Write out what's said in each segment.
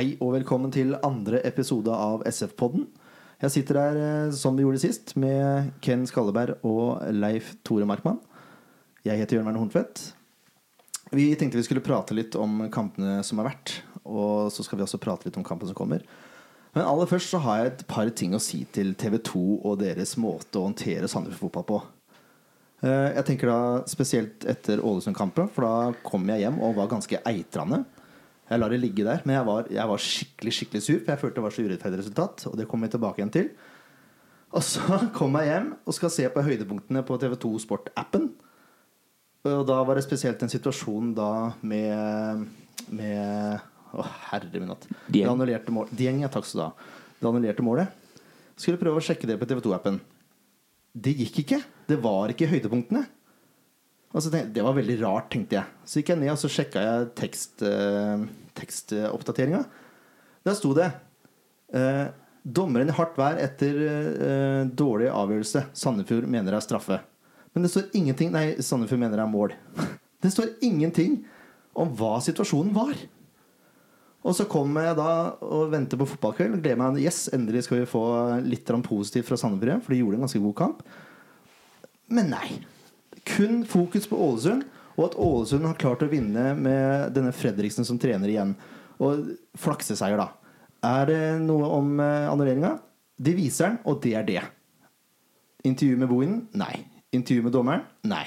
Hei og velkommen til andre episode av SF-podden. Jeg sitter her eh, som vi gjorde sist, med Ken Skalleberg og Leif Tore Markmann. Jeg heter Jørn Verne Horntvedt. Vi tenkte vi skulle prate litt om kampene som har vært. Og så skal vi også prate litt om kampen som kommer. Men aller først så har jeg et par ting å si til TV 2 og deres måte å håndtere Sandefjord fotball på. Eh, Jeg tenker da spesielt etter Ålesund-kampen, for da kom jeg hjem og var ganske eitrende. Jeg lar det ligge der, men jeg var, jeg var skikkelig skikkelig sur, for jeg følte det var så urettferdig resultat. Og det kommer jeg tilbake igjen til. Og så kom jeg hjem og skal se på høydepunktene på TV2 Sport-appen. Og da var det spesielt en situasjon da med, med Å, herre min natt. Det annullerte mål. Dieng, ja, takk skal du ha. Det annullerte målet. Skulle prøve å sjekke det på TV2-appen. Det gikk ikke. Det var ikke høydepunktene. Og så tenkte, det var veldig rart, tenkte jeg. Så gikk jeg ned og så sjekka jeg tekst, eh, tekstoppdateringa. Der sto det eh, Dommeren i hardt vær etter eh, dårlig avgjørelse. Sandefjord mener det er straffe. Men det står ingenting Nei, Sandefjord mener det er mål. Det står ingenting om hva situasjonen var. Og så kommer jeg da og venter på fotballkveld og gleder meg. Yes, endelig skal vi få litt positivt fra Sandefjord for de gjorde en ganske god kamp. Men nei. Kun fokus på Ålesund, og at Ålesund har klart å vinne med denne Fredriksen som trener igjen. Og flakseseier, da. Er det noe om uh, annulleringa? Det viser den, og det er det. Intervju med Bohinen? Nei. Intervju med dommeren? Nei.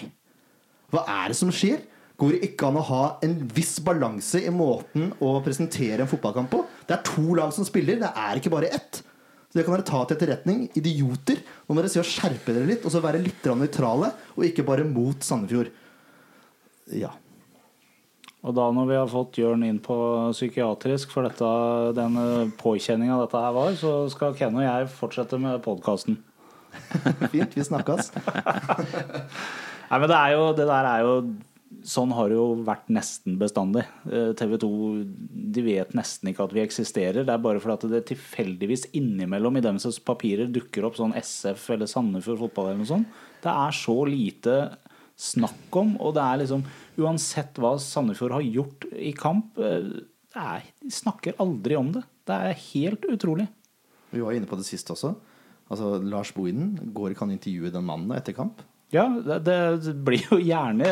Hva er det som skjer? Går det ikke an å ha en viss balanse i måten å presentere en fotballkamp på? Det er to lag som spiller, det er ikke bare ett. Så Det kan dere ta til etterretning. Idioter. Nå må dere se å skjerpe dere litt, og så være litt nøytrale, og ikke bare mot Sandefjord. Ja. Og da når vi har fått Jørn inn på psykiatrisk for dette, den påkjenninga dette her var, så skal Ken og jeg fortsette med podkasten. Fint. Vi snakkes. Nei, men det er jo Det der er jo Sånn har det jo vært nesten bestandig. TV 2 de vet nesten ikke at vi eksisterer. Det er bare fordi at det tilfeldigvis innimellom i deres papirer dukker opp sånn SF eller Sandefjord fotball eller noe sånt. Det er så lite snakk om, og det er liksom Uansett hva Sandefjord har gjort i kamp, eh, er, de snakker aldri om det. Det er helt utrolig. Vi var inne på det sist også. Altså, Lars Bohinen, går ikke han intervjue den mannen etter kamp? Ja, det, det blir jo gjerne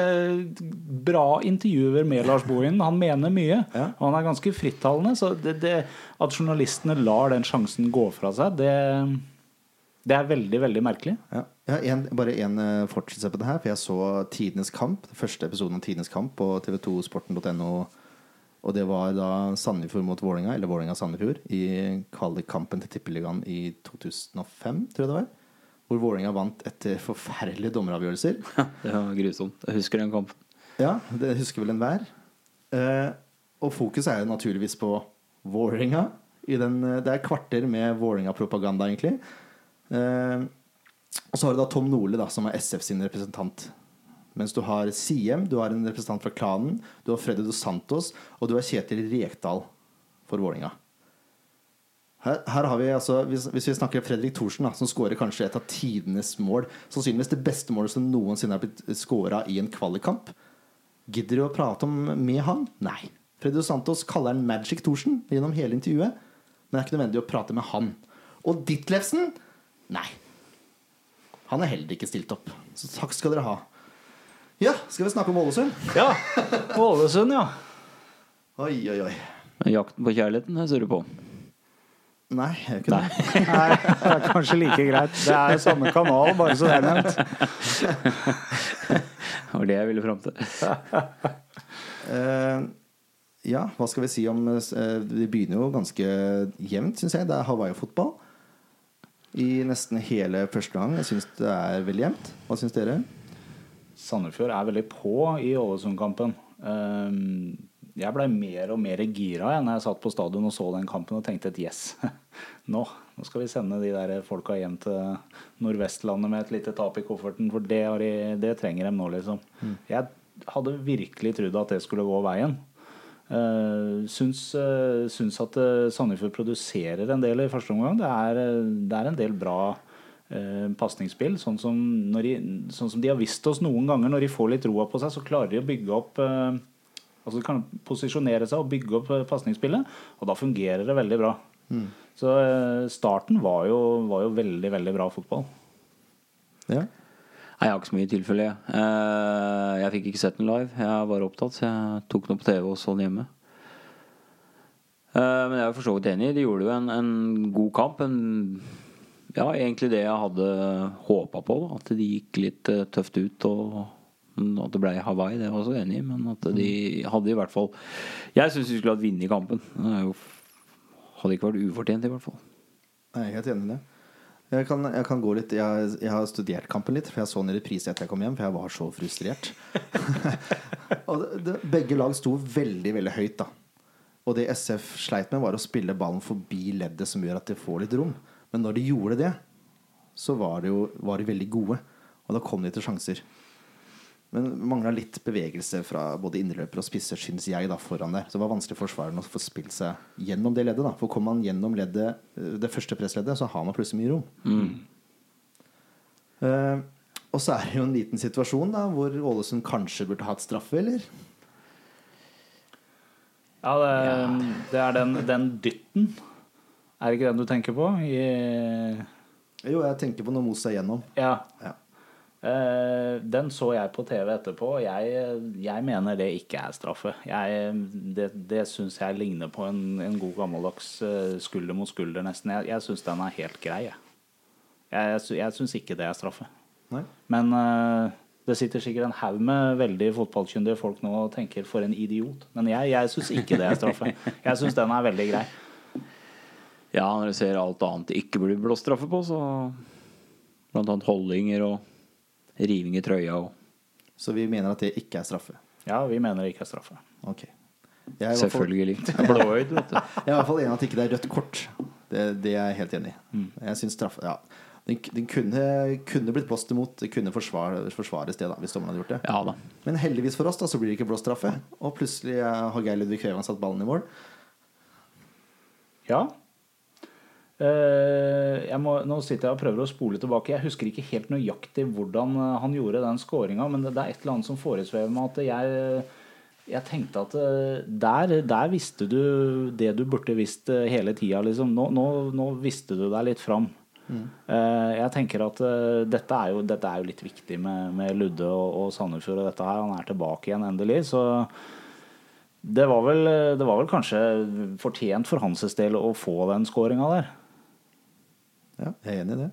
bra intervjuer med Lars Bohin. Han mener mye. Ja. Og han er ganske frittalende. Så det, det, at journalistene lar den sjansen gå fra seg, det, det er veldig, veldig merkelig. Ja. En, bare en eh, fortsettelse på det her, for jeg så Tidenes kamp. Den første episoden av Tidenes kamp på tv2sporten.no. Og det var da Sandefjord mot Vålinga eller Vålinga-Sandefjord, i kvalikkampen til Tippeligaen i 2005, tror jeg det var. Hvor Vålerenga vant etter forferdelige dommeravgjørelser. Det var grusomt. Jeg husker den kampen. Ja, det husker vel enhver. Eh, og fokus er jo naturligvis på Vålerenga. i den, eh, Det er kvarter med Vålerenga-propaganda, egentlig. Eh, og så har du da Tom Nordli, da, som er SF sin representant. Mens du har Siem, du har en representant fra klanen, du har Freddy Dos Santos, og du har Kjetil Rekdal for Vålerenga. Her, her har vi altså, hvis, hvis vi snakker Fredrik Thorsen, da, som skårer kanskje et av tidenes mål Sannsynligvis det beste målet som noensinne er blitt skåra i en kvalikkamp. Gidder du å prate om med han? Nei. Fredrik Santos kaller han Magic Thorsen gjennom hele intervjuet. Men det er ikke nødvendig å prate med han. Og Ditlevsen? Nei. Han er heller ikke stilt opp. Så takk skal dere ha. Ja, skal vi snakke om Ålesund? Ja, Ålesund, ja. Oi, oi, oi. Jakten på kjærligheten, det står du på. Nei, jeg gjør ikke det. Nei, det er kanskje like greit. Det er samme kanal, bare så det er nevnt. Det var det jeg ville fram til. Eh, ja, hva skal vi si om eh, Det begynner jo ganske jevnt, syns jeg. Det er Hawaii-fotball i nesten hele første gang. Jeg syns det er veldig jevnt. Hva syns dere? Sandefjord er veldig på i Ålesund-kampen. Ehm, Jeg blei mer og mer gira jeg, når jeg satt på stadion og så den kampen og tenkte et yes, nå, nå skal vi sende de der folka hjem til Nordvestlandet med et lite tap i kofferten, for det, de, det trenger de nå, liksom. Jeg hadde virkelig trodd at det skulle gå veien. Uh, syns, uh, syns at uh, Sandefjord produserer en del i første omgang. Det er, det er en del bra uh, pasningsspill. Sånn, sånn som de har visst oss noen ganger, når de får litt roa på seg, så klarer de å bygge opp eh, Altså De kan posisjonere seg og bygge opp eh, pasningsspillet, og da fungerer det veldig bra. Så eh, starten var jo, var jo veldig, veldig bra fotball. Ja. Nei, jeg har ikke så mye tilfelle. jeg. Eh, Jeg fikk ikke sett den live. Jeg var opptatt, så jeg tok den opp på TV og så den hjemme. Eh, Men jeg er for så vidt enig. De gjorde jo en, en god kamp. En, ja, egentlig det jeg hadde håpa på. Da. At de gikk litt tøft ut. Og at det ble Hawaii, det var jeg også enig i. Men at de hadde i hvert fall Jeg syns de skulle hatt vunnet kampen. Det hadde ikke vært ufortjent, i hvert fall. Jeg er helt enig i det. Jeg kan, jeg kan gå litt jeg, jeg har studert kampen litt, for jeg så den i reprise etter jeg kom hjem. For jeg var så frustrert. og det, det, begge lag sto veldig, veldig høyt, da. Og det SF sleit med, var å spille ballen forbi leddet, som gjør at de får litt rom. Men når de gjorde det, så var, det jo, var de veldig gode. Og da kom de til sjanser. Men mangla litt bevegelse fra både indreløpere og spisser, syns jeg, da, foran der. Så det var vanskelig for forsvareren å få spilt seg gjennom det leddet. da For kommer man gjennom leddet, eh, det første pressleddet, så har man plutselig mye rom. Eh, og så er det jo en liten situasjon da hvor Ålesund kanskje burde hatt straffe, eller? Ja, det, det er den, den dytten. Er det ikke den du tenker på? I, Jo, jeg tenker på når Mos er gjennom. ja. Ja. Eh, den så jeg på TV etterpå, og jeg, jeg mener det ikke er straffe. Jeg, det det syns jeg ligner på en, en god gammeldags eh, skulder mot skulder, nesten. Jeg, jeg syns den er helt grei, jeg. Jeg, jeg, syns ikke det er straffe. Nei? Men eh, det sitter sikkert en haug med veldig fotballkyndige folk nå og tenker 'for en idiot'. Men jeg, jeg syns ikke det er straffe. Jeg syns den er veldig grei. Ja, når du ser alt annet det ikke blir blåst straffe på, så Blant annet holdinger og riving i trøya og Så vi mener at det ikke er straffe. Ja, vi mener det ikke er straffe. Ok. Jeg er i hvert fall- Selvfølgelig. Blåøyd, vet du. Jeg er i hvert fall enig i at ikke det er rødt kort. Det, det er jeg helt enig i. Jeg synes straffe ja. Den, den kunne, kunne blitt blåst imot. Det kunne forsvare, forsvares det, da, hvis dommeren hadde gjort det. Ja da. Men heldigvis for oss da, så blir det ikke blåst straffe. Og plutselig eh, har Geir Ludvig Kvevan satt ballen i mål. Ja. Eh, jeg må, nå sitter jeg og prøver å spole tilbake. Jeg husker ikke helt nøyaktig hvordan eh, han gjorde den skåringa, men det, det er et eller annet som foresvever meg at jeg, jeg tenkte at eh, der, der visste du det du burde visst eh, hele tida. Liksom. Nå, nå, nå visste du deg litt fram. Mm. jeg tenker at eh, dette, er jo, dette er jo litt viktig med, med Ludde og, og Sandefjord og dette her. Han er tilbake igjen endelig. Så det var vel, det var vel kanskje fortjent for hans del å få den skåringa der. Ja, jeg er enig i det.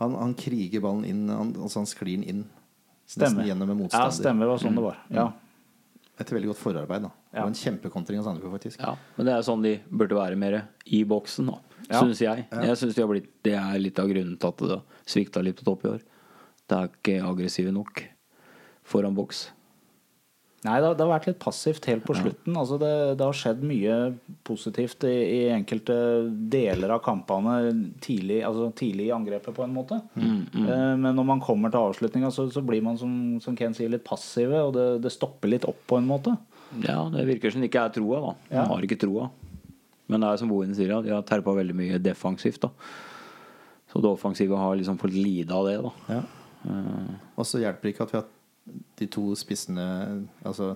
Han, han kriger ballen inn, han, altså han sklir den inn. Stemmer. Nesten gjennom en Ja, stemmer. Det var sånn det var. Ja. Etter veldig godt forarbeid. da Det Ja. var en kjempekontring av Sandefjord, faktisk. Ja, men det er sånn de burde være mer i boksen, da. Ja. Syns jeg. Jeg synes de har blitt, Det er litt av grunnen til at det svikta litt på topp i år. Det er ikke aggressive nok foran boks. Nei, det har, det har vært litt passivt helt på slutten. Altså det, det har skjedd mye positivt i, i enkelte deler av kampene tidlig, altså tidlig i angrepet, på en måte. Eh, Men når man kommer til avslutninga, så, så blir man, som, som Ken sier, litt passive, og det, det stopper litt opp på en måte. Ja, det virker som det ikke er troa, da. Ja. har ikke troa. Men det er som Bohin sier, de har terpa veldig mye defensivt, da. Så det offensive har liksom fått lide av det, da. Ja. Og så hjelper det ikke at vi har de to spissene Altså,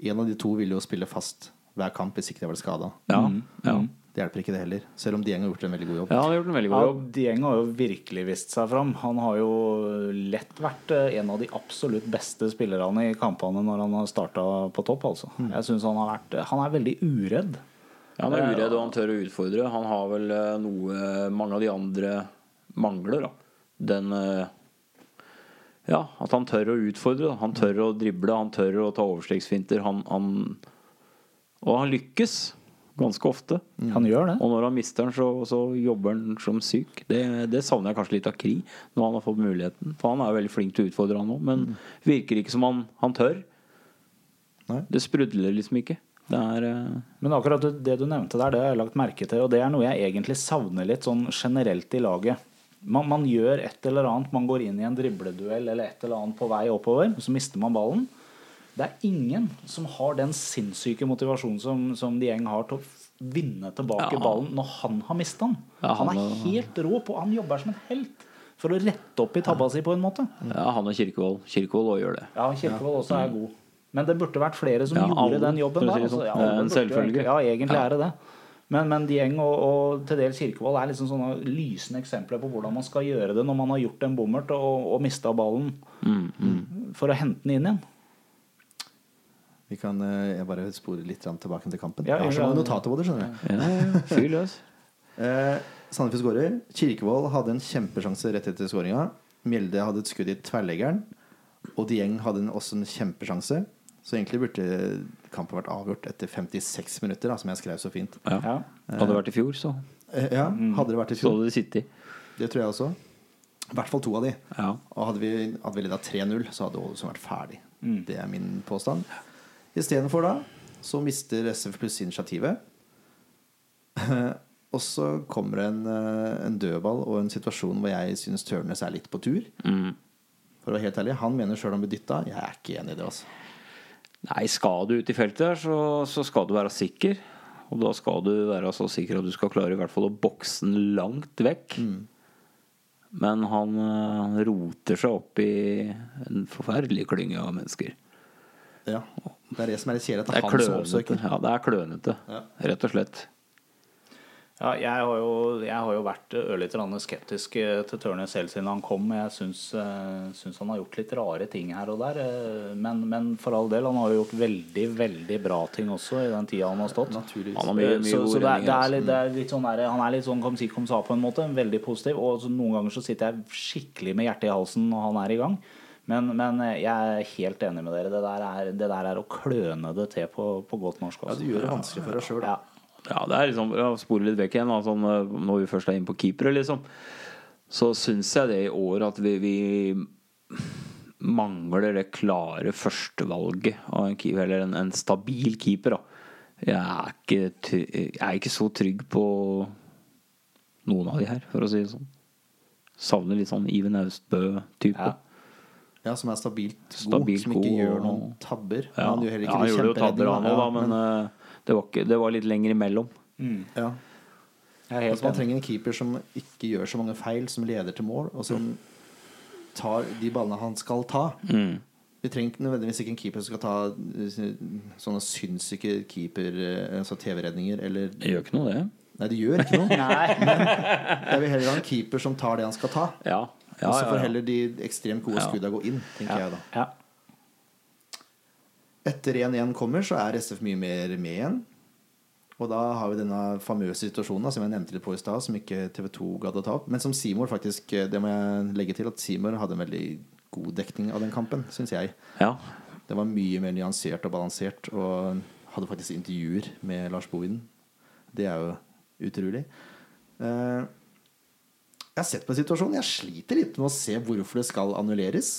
en av de to ville jo spille fast hver kamp hvis ikke de var skada. Ja, ja. Det hjelper ikke det heller, selv om Dieng har gjort en veldig god jobb. ja han har gjort en veldig god jobb. Dieng har jo virkelig vist seg fram. Han har jo lett vært eh, en av de absolutt beste spillerne i kampene når han har starta på topp, altså. Jeg synes han har vært Han er veldig uredd. Ja, han er uredd og han tør å utfordre. Han har vel eh, noe mange av de andre mangler. da Den eh, Ja, at han tør å utfordre. Han tør å drible, han tør å ta overstegsfinter. Han, han Og han lykkes ganske ofte. Han gjør det. Og når han mister den, så, så jobber han som syk. Det, det savner jeg kanskje litt av Kri, når han har fått muligheten. For han er veldig flink til å utfordre, han òg. Men virker ikke som han, han tør. Nei. Det sprudler liksom ikke. Det er uh... Men akkurat det- det du nevnte der, det har jeg lagt merke til. Og det er noe jeg egentlig savner litt sånn generelt i laget. Man, man gjør et eller annet, man går inn i en dribleduell eller et eller annet på vei oppover, og så mister man ballen. Det er ingen som har den sinnssyke motivasjonen som, som Dieng har til å vinne tilbake Ja. ballen når han har mista den. Ja, han han er helt rå på Han jobber som en helt for å rette opp i tabba si på en måte. Ja, han og Kirkevold. Kirkevold òg gjør det. Ja, Kirkevold også er god. Men det burde vært flere som Ja, gjorde alle, den jobben der. Altså, sånn. ja, en selvfølge. Ja, egentlig Ja. er det det. Men, men Dieng og, og til dels Kirkevold er liksom sånne lysende eksempler på hvordan man skal gjøre det når man har gjort en bommert og, og mista ballen, Mm, for å hente den inn igjen. Vi kan eh, jeg bare spore litt tilbake til kampen. Ja, jeg har så mange notater på det, skjønner du. Ja, ja, fyr løs. Eh, Sandefjord skårer. Kirkevold hadde en kjempesjanse rett etter skåringa. Mjelde hadde et skudd i tverrleggeren. Og Dieng hadde en, også en kjempesjanse. Så egentlig burde kampen vært avgjort etter 56 minutter, da, som jeg skrev så fint. Ja. Ja. Hadde det vært i fjor, så Eh, ja, Hadde det vært i så fjor. det sittet. Det tror jeg også. I hvert fall to av de. Ja. Og hadde vi, hadde vi leda 3-0, så hadde Ålesund vært ferdig. Det er min påstand. Istedenfor da så mister SF pluss initiativet. og så kommer en, eh, en dødball og en situasjon hvor jeg syns Tørnes er litt på tur. Mm. For å være helt ærlig, Han mener sjøl han blir dytta. Jeg er ikke enig i det. altså Nei, skal du ut i feltet så, så skal du være sikker. Og da skal du være så sikker at du skal klare i hvert fall å bokse den langt vekk. Men han han, roter seg opp i en forferdelig klynge av mennesker. Ja, Det er det som er litt kjedelig. At Det er som klønete. oppsøker. Ja, det er klønete, Ja. rett og slett. Ja, jeg har jo, jeg har jo vært ørlite grann skeptisk eh, til Tørnes selv siden han kom. Jeg syns, eh, syns han har gjort litt rare ting her og der. eh, Men, men for all del, han har jo gjort veldig, veldig bra ting også i den tida han har stått. Naturligvis. Han har mye, mye så, så det, er, det, er altså. litt, det er litt sånn der, Han er litt sånn kom si kom sa på en måte. Veldig positiv. Og noen ganger så sitter jeg skikkelig med hjertet i halsen når han er i gang. Men, men jeg er helt enig med dere. Det der er, det der er å kløne det til på, på godt norsk. Også. Ja, Du gjør det vanskelig for deg sjøl. Ja. Ja, det er liksom ja, Spore litt vekk igjen. eh, når vi først er inne på keepere, liksom. Så syns jeg det i år at vi, vi mangler det klare førstevalget av en keeper, eller en, en stabil keeper. da. Jeg er, ikke, jeg er ikke så trygg på noen av de her, for å si det sånn. Savner litt sånn Iven Austbø-type. Ja. Ja, som er stabilt god, Stabilt som ikke god, gjør noen tabber. Ja, Han gjør heller ja, ikke han gjorde jo tabber, han kjemperedningene. òg, da, Ja, men eh, det, var ikke, det var litt lenger imellom. ja. Jeg er helt Altså, man trenger en keeper som ikke gjør så mange feil, som leder til mål, og som tar de ballene han skal ta. Mm. Vi trenger nødvendigvis ikke en keeper som skal ta eh, sånne sinnssyke keeper eh, altså TV-redninger, eller Det gjør ikke noe, det. Nei, det gjør ikke noe. Men Jeg vil heller ha en keeper som tar det han skal ta. Ja, ja, og så får ja. heller de ekstremt gode Ja. skudda gå inn, tenker jeg da. Etter 1-1 kommer, så er SF mye mer med igjen. Og da har vi denne famøse situasjonen som jeg nevnte litt på i stad, som ikke TV2 gadd å ta opp. Men som Seymour faktisk eh, Det må jeg legge til, at Seymour hadde en veldig god dekning av den kampen, syns jeg. ja. Det var mye mer nyansert og balansert, og hadde faktisk intervjuer med Lars Bohinen. Det er jo utrolig. Eh, Jeg har sett på situasjonen. Jeg sliter litt med å se hvorfor det skal annulleres.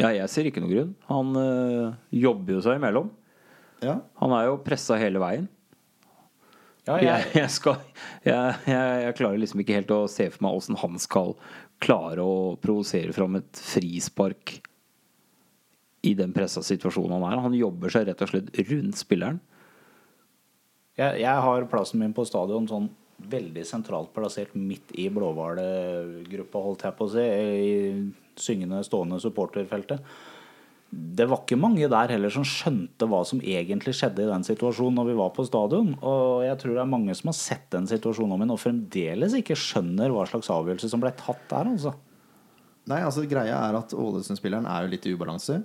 Ja, jeg ser ikke noen grunn. Han øh, jobber jo seg imellom. Ja. Han er jo pressa hele veien. Ja, Jeg, jeg, jeg, skal, jeg, klarer liksom ikke helt å se for meg åssen han skal klare å provosere fram et frispark i den pressa situasjonen han er. Han jobber seg rett og slett rundt spilleren. jeg, har plassen min på stadion sånn veldig sentralt plassert midt i blåhvalgruppa, holdt jeg på å si, syngende, stående supporterfeltet. Det var ikke mange der heller som skjønte hva som egentlig skjedde i den situasjonen når vi var på stadion. Og jeg tror det er mange som har sett den situasjonen min og fremdeles ikke skjønner hva slags avgjørelse som ble tatt der, altså. Nei, altså greia er at Ålesund-spilleren er jo litt i ubalanse.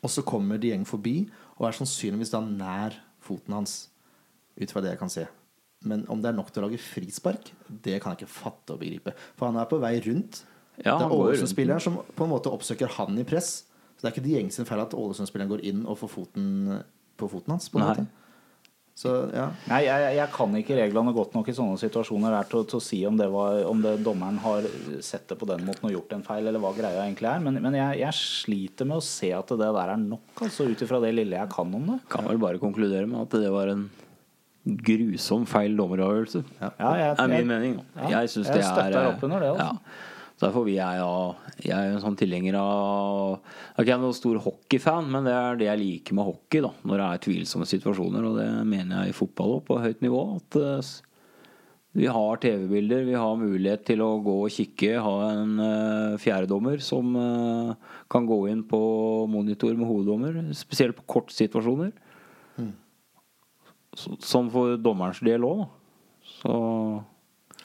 Og så kommer Dieng forbi og er sannsynligvis da nær foten hans. Ut fra det jeg kan se. Men om det er nok til å lage frispark, det kan jeg ikke fatte og begripe. For han er på vei rundt. Ja, det er. Ålesund-spilleren som på en måte oppsøker han i press. Så det er ikke Dieng sin feil at Ålesund-spilleren går inn og får foten på foten hans. på en Nei. måte Så ja Nei, jeg, jeg kan ikke reglene godt nok i sånne situasjoner der til, til å si om, det var, om det, dommeren har sett det på den måten og gjort en feil, eller hva greia egentlig er. Men, men jeg, jeg sliter med å se at det der er nok, altså, ut ifra det lille jeg kan om det. Kan vel bare konkludere med at det var en grusom feil dommeravgjørelse. Ja, jeg, er min mening. ja, jeg syns jeg det er støtter opp under det, Også. ja. Så Derfor vil jeg ja, Jeg er en sånn tilhenger av Jeg er ikke noen stor hockeyfan, men det er det jeg liker med hockey, da når det er tvilsomme situasjoner. Og det mener jeg i fotball òg, på høyt nivå. At eh, Vi har TV-bilder, vi har mulighet til å gå og kikke. Ha en uh, fjerdedommer som uh, kan gå inn på monitor med hoveddommer. Spesielt på kortsituasjoner. Mm. Så, sånn for dommerens del òg. Så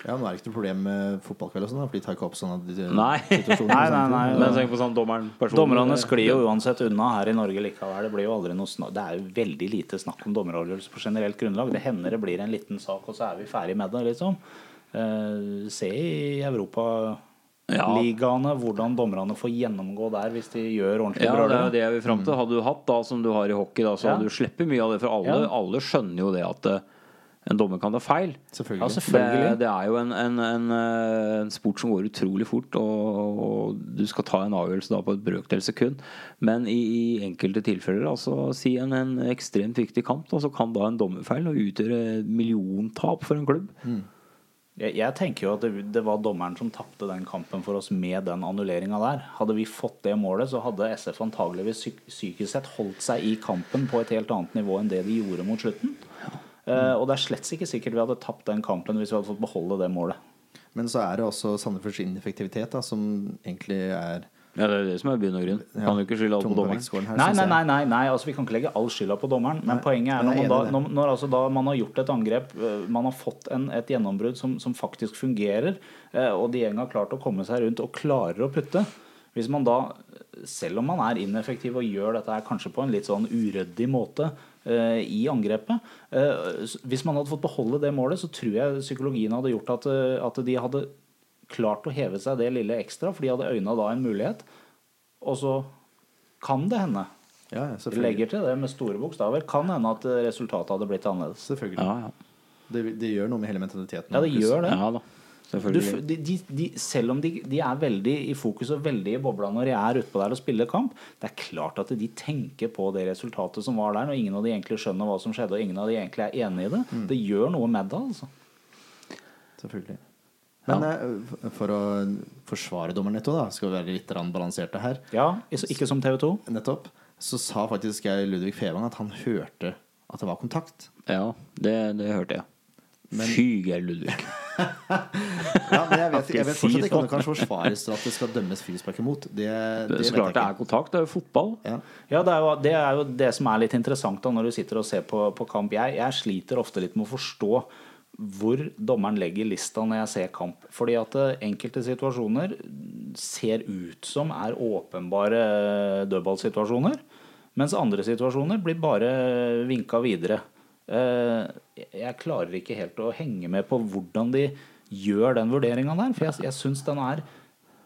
Ja, Nå er det ikke noe problem med fotballkveld, og sånn, da, for de tar ikke opp sånne de- Nei. situasjoner. Nei, og nei, nei. Men tenk på sånn dommeren. Dommerne sklir jo uansett unna her i Norge likevel. Det blir jo aldri noe snakk Det er jo veldig lite snakk om dommeravgjørelse på generelt grunnlag. Det hender det blir en liten sak, og så er vi ferdig med det, liksom. Uh, se i Europaligaene hvordan dommerne får gjennomgå der hvis de gjør ordentlig Ja, det er vi det jeg vil fram til. Hadde du hatt da som du har i hockey, da, så Ja. hadde du sluppet mye av det. For alle, Ja. alle skjønner jo det at eh, en dommer kan ta feil. Selvfølgelig. Ja, selvfølgelig. Det, det er jo en, en, en, eh, en sport som går utrolig fort, og, og du skal ta en avgjørelse da på et brøkdel sekund. Men i, i enkelte tilfeller, altså si en, en ekstremt viktig kamp, da, så kan da en dommerfeil utgjøre milliontap for en klubb. Jeg, jeg tenker jo at det, det var dommeren som tapte den kampen for oss med den annulleringa der. Hadde vi fått det målet, så hadde SF antageligvis psyk psykisk sett holdt seg i kampen på et helt annet nivå enn det de gjorde mot slutten. Eh, og det er slett ikke sikkert vi hadde tapt den kampen hvis vi hadde fått beholde det målet. Men så er det også Sandefjords ineffektivitet, da, som egentlig er Ja, Det er det som er bunn og grunn. Kan du ikke skylde alt på dommeren. her, Nei, nei, nei, nei, nei. Altså, vi kan ikke legge all skylda på dommeren. Men Nei, poenget er når man, da, når, når altså da man har gjort et angrep, øh, man har fått en, et gjennombrudd som, som faktisk fungerer, eh, og de har klart å komme seg rundt og klarer å putte Hvis man da, selv om man er ineffektiv og gjør dette her kanskje på en litt sånn uryddig måte eh, i angrepet eh, Hvis man hadde fått beholde det målet, så tror jeg psykologien hadde gjort at, eh, at de hadde klart å heve seg det lille ekstra, for de hadde øyna da en mulighet. Og så kan det hende Ja, legger til det med store bokstaver. Kan hende at eh, resultatet hadde blitt annerledes. selvfølgelig. Ja, ja. Det, det gjør noe med hele mentaliteten. Ja, det gjør det. ja da. Du, de, de, de, selv om de, de er veldig i fokus og veldig i bobla når de er utpå der og spiller kamp, det er klart at de tenker på det resultatet som var der, når ingen av de egentlig skjønner hva som skjedde, og ingen av de egentlig er enig i det. Mm. Det gjør noe med det, altså. Selvfølgelig. Men ja. for å forsvare dommeren nettopp, da, skal vi være litt balanserte her. Ja, ikke som TV 2. Nettopp. Så sa faktisk jeg Ludvig Fevang at han hørte at det var kontakt. Ja, det, det hørte jeg. Men- Fy, Geir Ludvig. Ja, men jeg vet, jeg vet fortsatt ikke om sånn. det kan forsvares at det skal dømmes frispark imot. Det, det Det så klart det er kontakt. Det er jo fotball. Ja. Ja, det er, jo, det er jo det som er litt interessant da når du sitter og ser på, på kamp. Jeg, jeg sliter ofte litt med å forstå hvor dommeren legger lista når jeg ser kamp. Fordi at eh, enkelte situasjoner ser ut som er åpenbare eh, dødballsituasjoner. Mens andre situasjoner blir bare vinka videre. Eh, Jeg klarer ikke helt å henge med på hvordan de gjør den vurderinga der. For jeg, jeg syns den er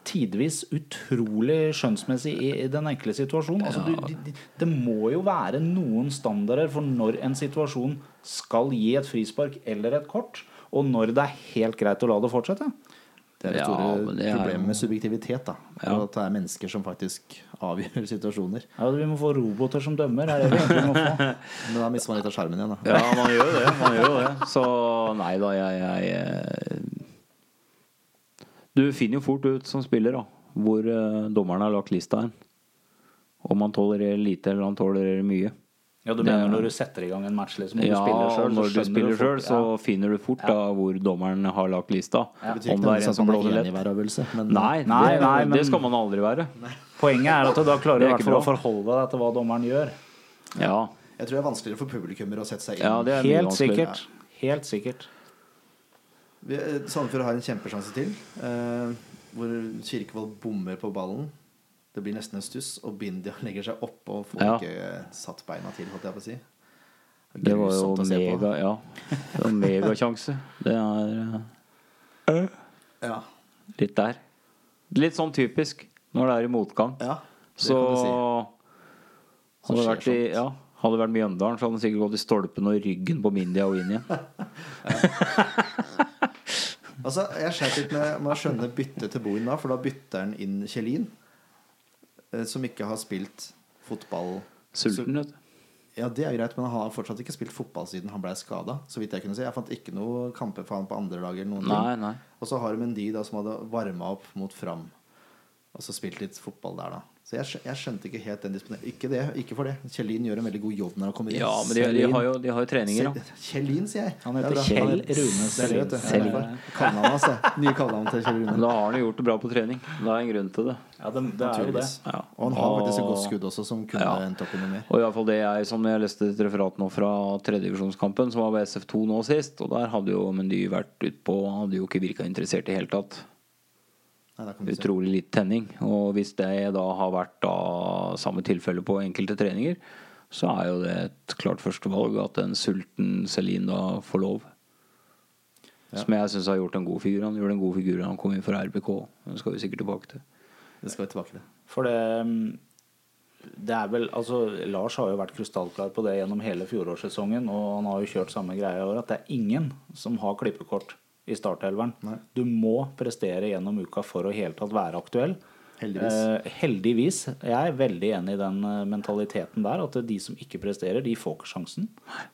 tidvis utrolig skjønnsmessig i, i den enkle situasjonen. Altså, du, de, de, det må jo være noen standarder for når en situasjon skal gi et frispark eller et kort, og når det er helt greit å la det fortsette. Det er det Ja, store men det er problemet med subjektivitet. da Ja. At det er mennesker som faktisk avgjør situasjoner. Ja, vi må få roboter som dømmer. Er det vi må få? Men da mister man litt av skjermen igjen. da Ja, man gjør det. Man gjør det. Så nei da, jeg, jeg eh, Du finner jo fort ut som spiller da hvor eh, dommeren har lagt lista hen. Om han tolererer lite eller han tolererer mye. Ja, Du Det- mener når du setter i gang en match liksom, Ja, du spiller selv, når du spiller sjøl, så finner du fort da hvor dommeren har lagt lista. Det betyr ikke det er en at som man blåser er enig i lett. Men Nei, Nei, det, nei, men- det skal man aldri være. Poenget er at du da klarer du å forholde deg til hva dommeren gjør. Ja, jeg tror det er vanskeligere for publikummere å sette seg inn. ja det er Helt sikkert. Helt sikkert. Eh, Sandefjord har en kjempesjanse til, eh, hvor Kirkevold bommer på ballen. Det blir nesten en stuss, og Bindia legger seg oppå og får Ja. ikke eh, satt beina til, holdt jeg på å si. Det var jo mega Ja. Det var megasjanse. Det er uh, Ja, litt der. Litt sånn typisk når det er i motgang. ja det Så kan du si. hadde det vært i ja, Hadde vært Mjøndalen, så hadde han sikkert gått i stolpen og ryggen på Mindia og inn igjen. Altså, Jeg sleit litt med, med å skjønne byttet til Bohin da, for da bytter han inn Kjellin, som ikke har spilt fotball Sulten, vet du. Ja, det er greit, men han har fortsatt ikke spilt fotball siden han ble skada. Så vidt jeg kunne si. Jeg fant ikke noe kamper for han på andre lag eller noen Nei, Og så har du en de da som hadde varma opp mot Fram. Og så spilt litt fotball der, da. Så jeg, jeg skjønte ikke helt den disponeringen. Ikke, det, ikke for det. Kjellin gjør en veldig god jobb når han kommer inn. Ja, men de, de, har, jo, de har jo treninger, da. Kjellin, sier jeg. Han er heter. Kjell Rune Selin. hans, det. Nye kallenavn til Kjell Men Rune. da har han gjort det bra på trening. Det er en grunn til det. Ja, det, det er jo det. Ja. Og han har faktisk et godt skudd også, som kunne Ja. endt opp i noe mer. Og i hvert fall det jeg som jeg leste et referat nå fra tredjedivisjonskampen, som var ved SF2 nå sist, og der hadde jo Mendy vært utpå Hadde jo ikke virka interessert i det hele tatt. Nei. Utrolig litt tenning. Og hvis det da har vært da samme tilfelle på enkelte treninger, så er jo det et klart førstevalg at en sulten Celine da får lov. Ja. Som jeg syns har gjort en god figur. Han gjorde en god figur da han kom inn fra RBK. Det skal vi sikkert tilbake til. Det skal vi tilbake til. For det det er vel, altså Lars har jo vært krystallklar på det gjennom hele fjorårssesongen. Og han har jo kjørt samme greia i år, at det er ingen som har klippekort i startelveren. Du må prestere gjennom uka for å i hele tatt være aktuell. Heldigvis. Eh, heldigvis. Jeg er veldig enig i den eh, mentaliteten der. At de som ikke presterer, de får ikke sjansen.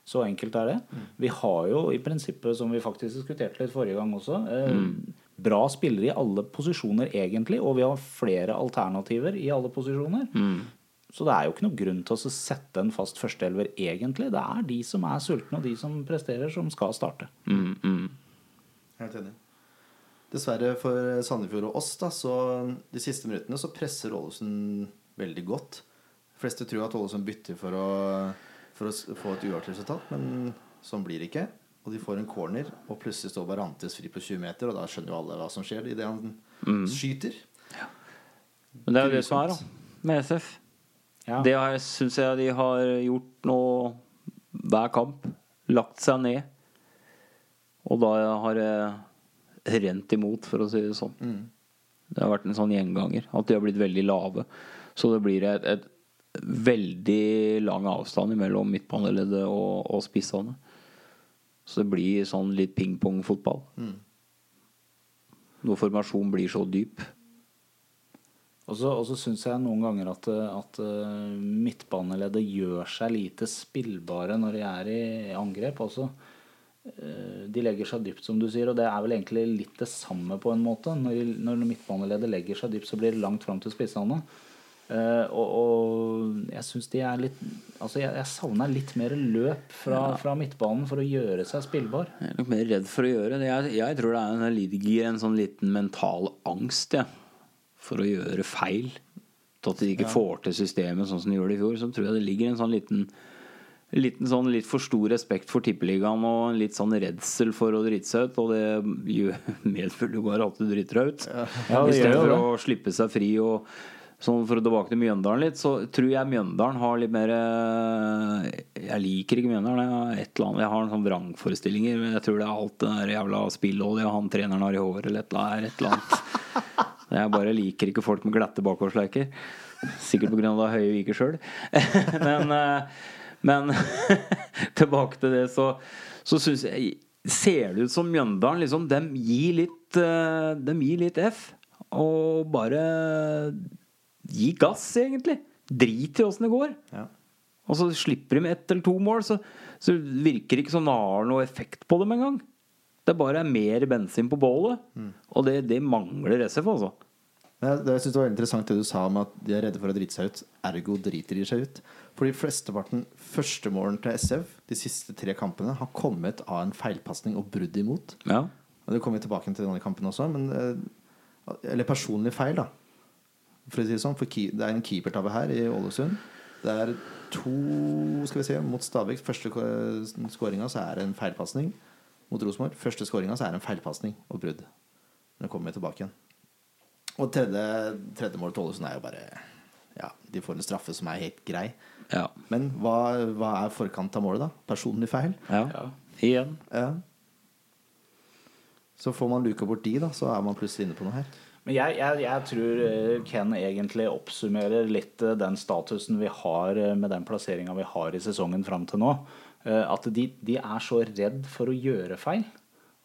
Så enkelt er det. Vi har jo i prinsippet, som vi faktisk diskuterte litt forrige gang også, eh, bra spillere i alle posisjoner egentlig. Og vi har flere alternativer i alle posisjoner. Så det er jo ikke noe grunn til å sette en fast førsteelver egentlig. Det er de som er sultne og de som presterer, som skal starte. Mm, mm. Helt enig. Dessverre for Sandefjord og oss, da, så de siste minuttene så presser Ålesund veldig godt. De fleste tror at Ålesund bytter for å, for å få et uavgjort resultat, men sånn blir det ikke. Og de får en corner, og plutselig står Barantes fri på 20 meter, og da skjønner jo alle hva som skjer idet han skyter. Men det er jo det som er, da. Med SF. Ja. Det syns jeg de har gjort nå hver kamp. Lagt seg ned. Og da har det rent imot, for å si det sånn. Det har vært en sånn gjenganger. At de har blitt veldig lave. Så det blir et, et veldig lang avstand mellom midtbaneleddet og, og spissene. Så det blir sånn litt ping-pong-fotball. Når formasjonen blir så dyp. Og så, og så syns jeg noen ganger at, at eh, midtbaneleddet gjør seg lite spillbare når de er i angrep. Altså, eh, de legger seg dypt, som du sier, og det er vel egentlig litt det samme på en måte. Når, når midtbaneleddet legger seg dypt, så blir det langt fram til spissene. Uh, og, og jeg syns de er litt Altså, jeg, jeg savner litt mer løp fra, fra midtbanen for å gjøre seg spillbar. Jeg er nok mer redd for å gjøre det. Jeg, jeg tror det er en, ligger en sånn liten mental angst ja, for å gjøre feil. Til at de ikke får til systemet sånn som de gjorde i fjor. Så tror jeg det ligger en sånn liten Liten sånn litt for stor respekt for tippeligaen og en litt sånn redsel for å drite seg ut. Og det medfører jo bare at du driter deg ut. Ja, ja Istedenfor å slippe seg fri og Sånn For å tilbake til Mjøndalen litt, så tror jeg Mjøndalen har litt mer eh, Jeg liker ikke Mjøndalen. Jeg har, et eller annet, jeg har en sånn vrangforestillinger. Men jeg tror det er alt det der jævla spillolja han treneren har i håret eller et eller annet. Et eller annet. Jeg bare liker ikke folk med glatte bakoversleiker. Sikkert pga. høye viker sjøl. men eh, men tilbake til det, så, så syns jeg Ser det ut som Mjøndalen liksom, dem gir litt eh, Dem gir litt F. Og bare gi gass, egentlig. Drit i åssen det går. Ja. Og så slipper de med ett eller to mål, så, så virker det ikke som det har noe effekt på dem engang. Det bare er mer bensin på bålet. Og det, det mangler SF, altså. Men jeg, synes det var interessant det du sa om at de er redde for å drite seg ut. Ergo driter de seg ut. Fordi flesteparten førstemålen til SF de siste tre kampene har kommet av en feilpasning og brudd imot. Ja. Og Det kommer vi tilbake til denne kampen også. Men, eh, eller personlig feil, da. For å si det sånn. For det er en keepertabbe her i Ålesund. Det er to skal vi se, mot Stabæk. Første skåringa så er det en feilpasning. Mot Rosenborg. Første skåringa så er det en feilpasning og brudd. Det kommer vi tilbake igjen. Og tredje, tredje mål til Ålesund er jo bare Ja, de får en straffe som er helt grei. Ja. Men hva, hva er forkant av målet, da? Personlig feil? ja. Igjen. Ja. Så får man luka bort de, da, så er man plutselig inne på noe her. Men jeg, jeg, jeg tror eh, Ken egentlig oppsummerer litt eh, den statusen vi har eh, med den plasseringa vi har i sesongen fram til nå. At de, de er så redd for å gjøre feil.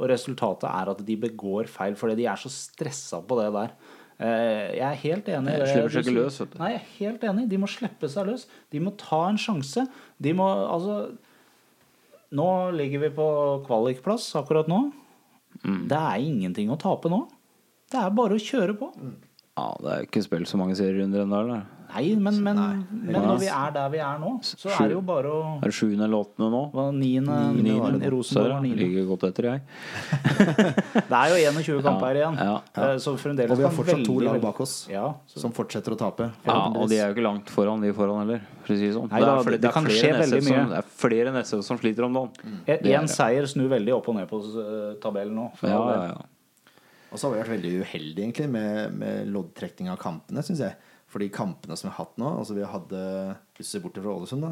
Og resultatet er at de begår feil fordi de er så stressa på det der. Eh, Jeg er helt enig. Jeg slipper seg ikke løs, vet du. Nei, jeg er helt enig. De må slippe seg løs. De må ta en sjanse. De må altså Nå ligger vi på kvalikplass akkurat nå. Mm. Det er ingenting å tape nå. Det er bare å kjøre på. Ja, det er jo ikke spilt så mange serierunder ennå, eller? Nei, men, men, Nei. men når vi er der vi er nå, så er det jo bare å Er det sjuende eller åttende nå? hva, Niende Niende niende, var det det. Rosenborg Så det. niende. Ligger godt etter, jeg. Det er jo 21 kamper igjen. Ja, ja. Så fremdeles Og vi har fortsatt to lag bak oss Ja, så. som fortsetter å tape. Ja, og de er jo ikke langt foran de foran heller, for å si det sånn. Nei da, er flere- det kan skje enn veldig SF som, mye. det er flere enn som sliter om dagen. Det Én mm. seier snur veldig opp og ned på eh, tabellen nå. for Ja, ja, ja. Og så har vi vært veldig uheldige egentlig med, med loddtrekning av kampene, syns jeg. For de kampene som vi har hatt nå altså Vi hadde, Hvis du ser bort fra Ålesund, da.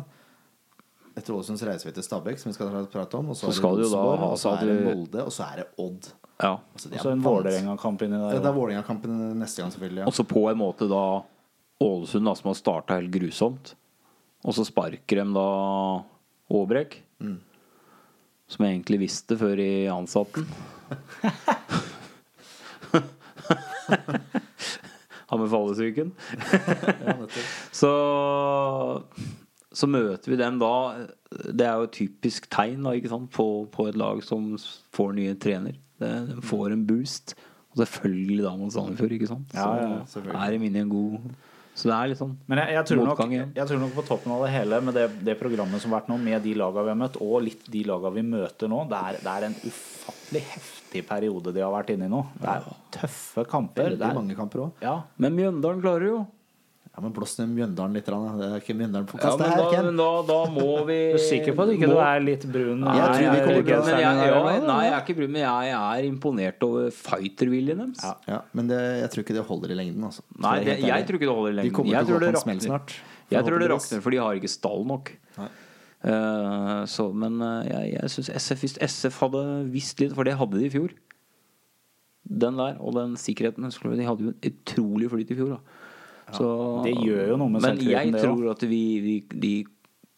Etter Ålesund så reiser vi til Stabæk, som vi skal prate om. Og så, Så er det Rosenborg, og så er det Molde, og så er det Odd. ja. Altså, det Og er så en Vålerenga-kamp inni der. Ja, det er Vålerenga-kampen neste gang, selvfølgelig. Ja. Og så på en måte da Ålesund, da, som har starta helt grusomt. Og så sparker de da Aabrek. Mm. Som jeg egentlig visste før i ansatten. Har med fallesyken. Ja. Så så møter vi dem da Det er jo et typisk tegn da? På, på et lag som får nye trener. Det, de får en boost. Og selvfølgelig da mot Sandefjord, ikke sant. Så ja, ja, er de inne i en god Så det er litt sånn Men jeg, jeg, tror nok, igjen. jeg tror nok på toppen av det hele, med det, det programmet som har vært nå, med de laga vi har møtt, og litt de laga vi møter nå, det er, det er en ufattelig heftig periode de har vært inne i nå. Det er tøffe kamper. Det Veldig er, mange kamper òg. ja, Men Mjøndalen klarer jo. Ja, men blås ned Mjøndalen litt. Det er ikke Mjøndalen-podkast, men det her, Ken. da, da må vi Du er sikker på at ikke må- du er litt brun? Jeg tror vi kommer bra. men jeg, ja, ja, Nei, jeg er ikke brun, men jeg er imponert over fighterviljen deres. Ja. Ja, men det, jeg tror ikke det holder i lengden. Altså. Nei, det, jeg, jeg tror ikke det holder De lenge. kommer Jeg til å tror gå det på en smell snart. Jeg tror det rakner, for de har ikke stall nok. Nei. Eh, så, men uh, jeg, jeg syns SF, hvis SF hadde visst litt, for det hadde de i fjor Den der og den sikkerheten De hadde jo en utrolig flyt i fjor. Da. Så, det gjør jo noe med Men jeg det tror at vi, vi, de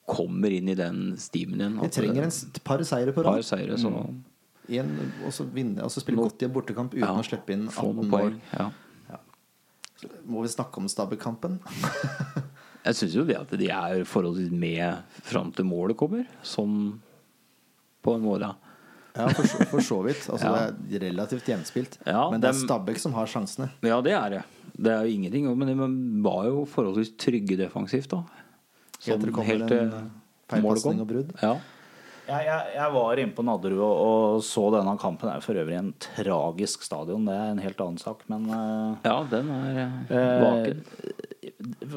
kommer inn i den stimen igjen. Vi trenger en par seire på par rad. seire, så En, og så vinne, og så spille godt i en bortekamp uten ja, å slippe inn 18 mål. poeng. Ja. Må vi snakke om Stabæk-kampen? Jeg syns jo det at de er forholdsvis med fram til målet kommer. Sånn på en måte. Ja, for, så- for så vidt. Altså, Ja. Det er relativt jevnspilt. Ja, men det er Stabæk som har sjansene. Ja, det er det. Det er jo ingenting, men de var jo forholdsvis trygge defensivt, da. Kommer helt til eh, målet kom. og brudd. Ja. Jeg, jeg, jeg var inne på Nadderud og, og så denne kampen. Det er for øvrig en tragisk stadion. Det er en helt annen sak, men eh, ja, den er eh, Eh, vaken.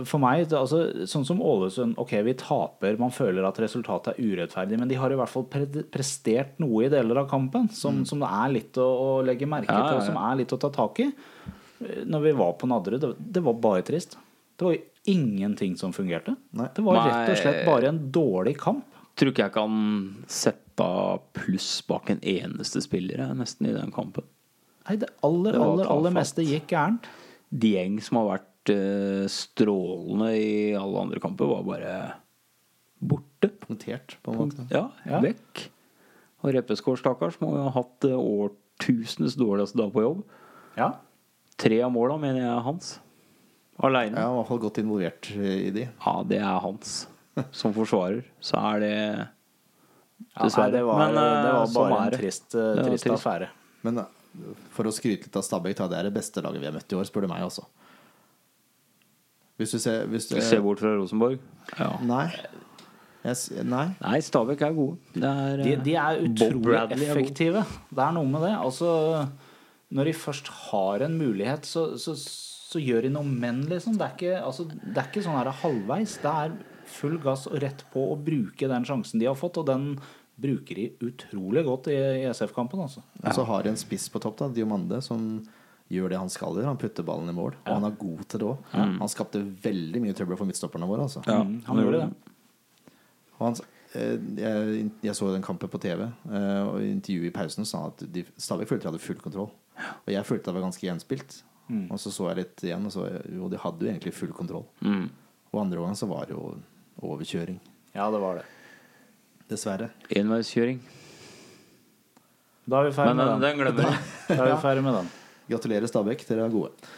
For meg, altså, sånn som Ålesund Ok, vi taper, man føler at resultatet er urettferdig, men de har i hvert fall pre prestert noe i deler av kampen som, som det er litt å, å legge merke Mm. Ja, til, ja, og som er litt å ta tak i. Når vi var på Nadderud, det, det var bare trist. Det var ingenting som fungerte. Nei. Det var rett og slett bare en dårlig kamp. Tror ikke jeg kan sette pluss bak en eneste spiller nesten i den kampen. Nei, det aller, Det aller, aller meste gikk gærent. Dieng, som har vært uh, strålende i alle andre kamper, var bare borte. Punktert, på en måte. Ja, Ja. vekk. Og Reppeskår, stakkars, må jo ha hatt eh, årtusenes dårligste dag på jobb. Ja. Tre av måla mener jeg er hans. Aleine. Ja, i hvert fall godt involvert eh, i de. Ja, det er hans. Som forsvarer så er det Ja, nei, Dessverre. det var, Men, eh, det var bare en trist, trist trist. affære. Men eh, for å skryte litt av Stabæk, det er det beste laget vi har møtt i år, spør du meg også. Hvis du ser hvis du, Se bort fra Rosenborg. Ja. Nei. Yes, nei. Nei, Stabæk er gode. Det er, De, eh, de er utrolig Bradley er effektive. Det er noe med det. Altså, når de først har en mulighet, så, så, så gjør de noe men, liksom. Det er ikke, altså, det er ikke sånn her halvveis. Det er full gass og rett på å bruke den sjansen de har fått, og den bruker de utrolig godt i, i SF-kampen, altså. Og så har de en spiss på topp, da, Diomande, som gjør det han skal gjøre. Han putter ballen i mål. Og han er god til det òg. Han skapte veldig mye trøbbel for midtstopperne våre. Altså. Ja, Mm, han gjorde det. Og han, eh, jeg, jeg så den kampen på TV, eh, og i intervjuet i pausen sa han at Stavik Stabæk følte de hadde full kontroll. Og jeg følte det var ganske gjenspilt. Og så så jeg litt igjen, og så jo, de hadde jo egentlig full kontroll. Mm. Og andre gangen så var det jo overkjøring. Ja, det var det. Dessverre. Enveiskjøring. Da er vi ferdig med den, den. den glemmer vi. Da er vi ferdig med den. Gratulerer, Stabæk. Dere er gode.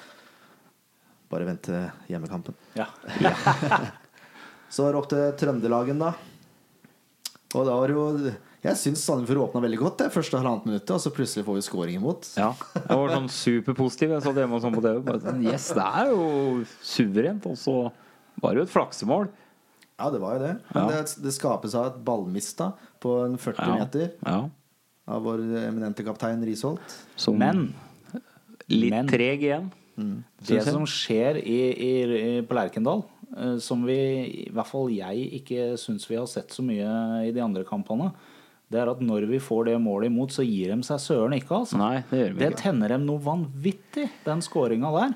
Bare vent til hjemmekampen. Ja. Så er det opp til Trøndelagen, da. Og da var det jo Jeg syns Sandefjord åpna veldig godt det første halvannet minuttet, og så plutselig får vi scoring imot. Ja, jeg var sånn superpositiv. Jeg satt hjemme og sånn på TV. Bare yes, det er jo suverent. Og så var det jo et flaksemål. Ja, det var jo det. Men Ja. det, det skapes av et ballmist da på en 40 Ja. meter Ja. av vår eminente kaptein Risholt. Som Men litt men- treg igjen. det som skjer i, i, i, på Lerkendal, eh, som vi, i hvert fall jeg, ikke syns vi har sett så mye i de andre kampene, det er at når vi får det målet imot, så gir de seg søren ikke, altså. Nei, det gjør vi Det ikke. tenner dem noe vanvittig, den skåringa der.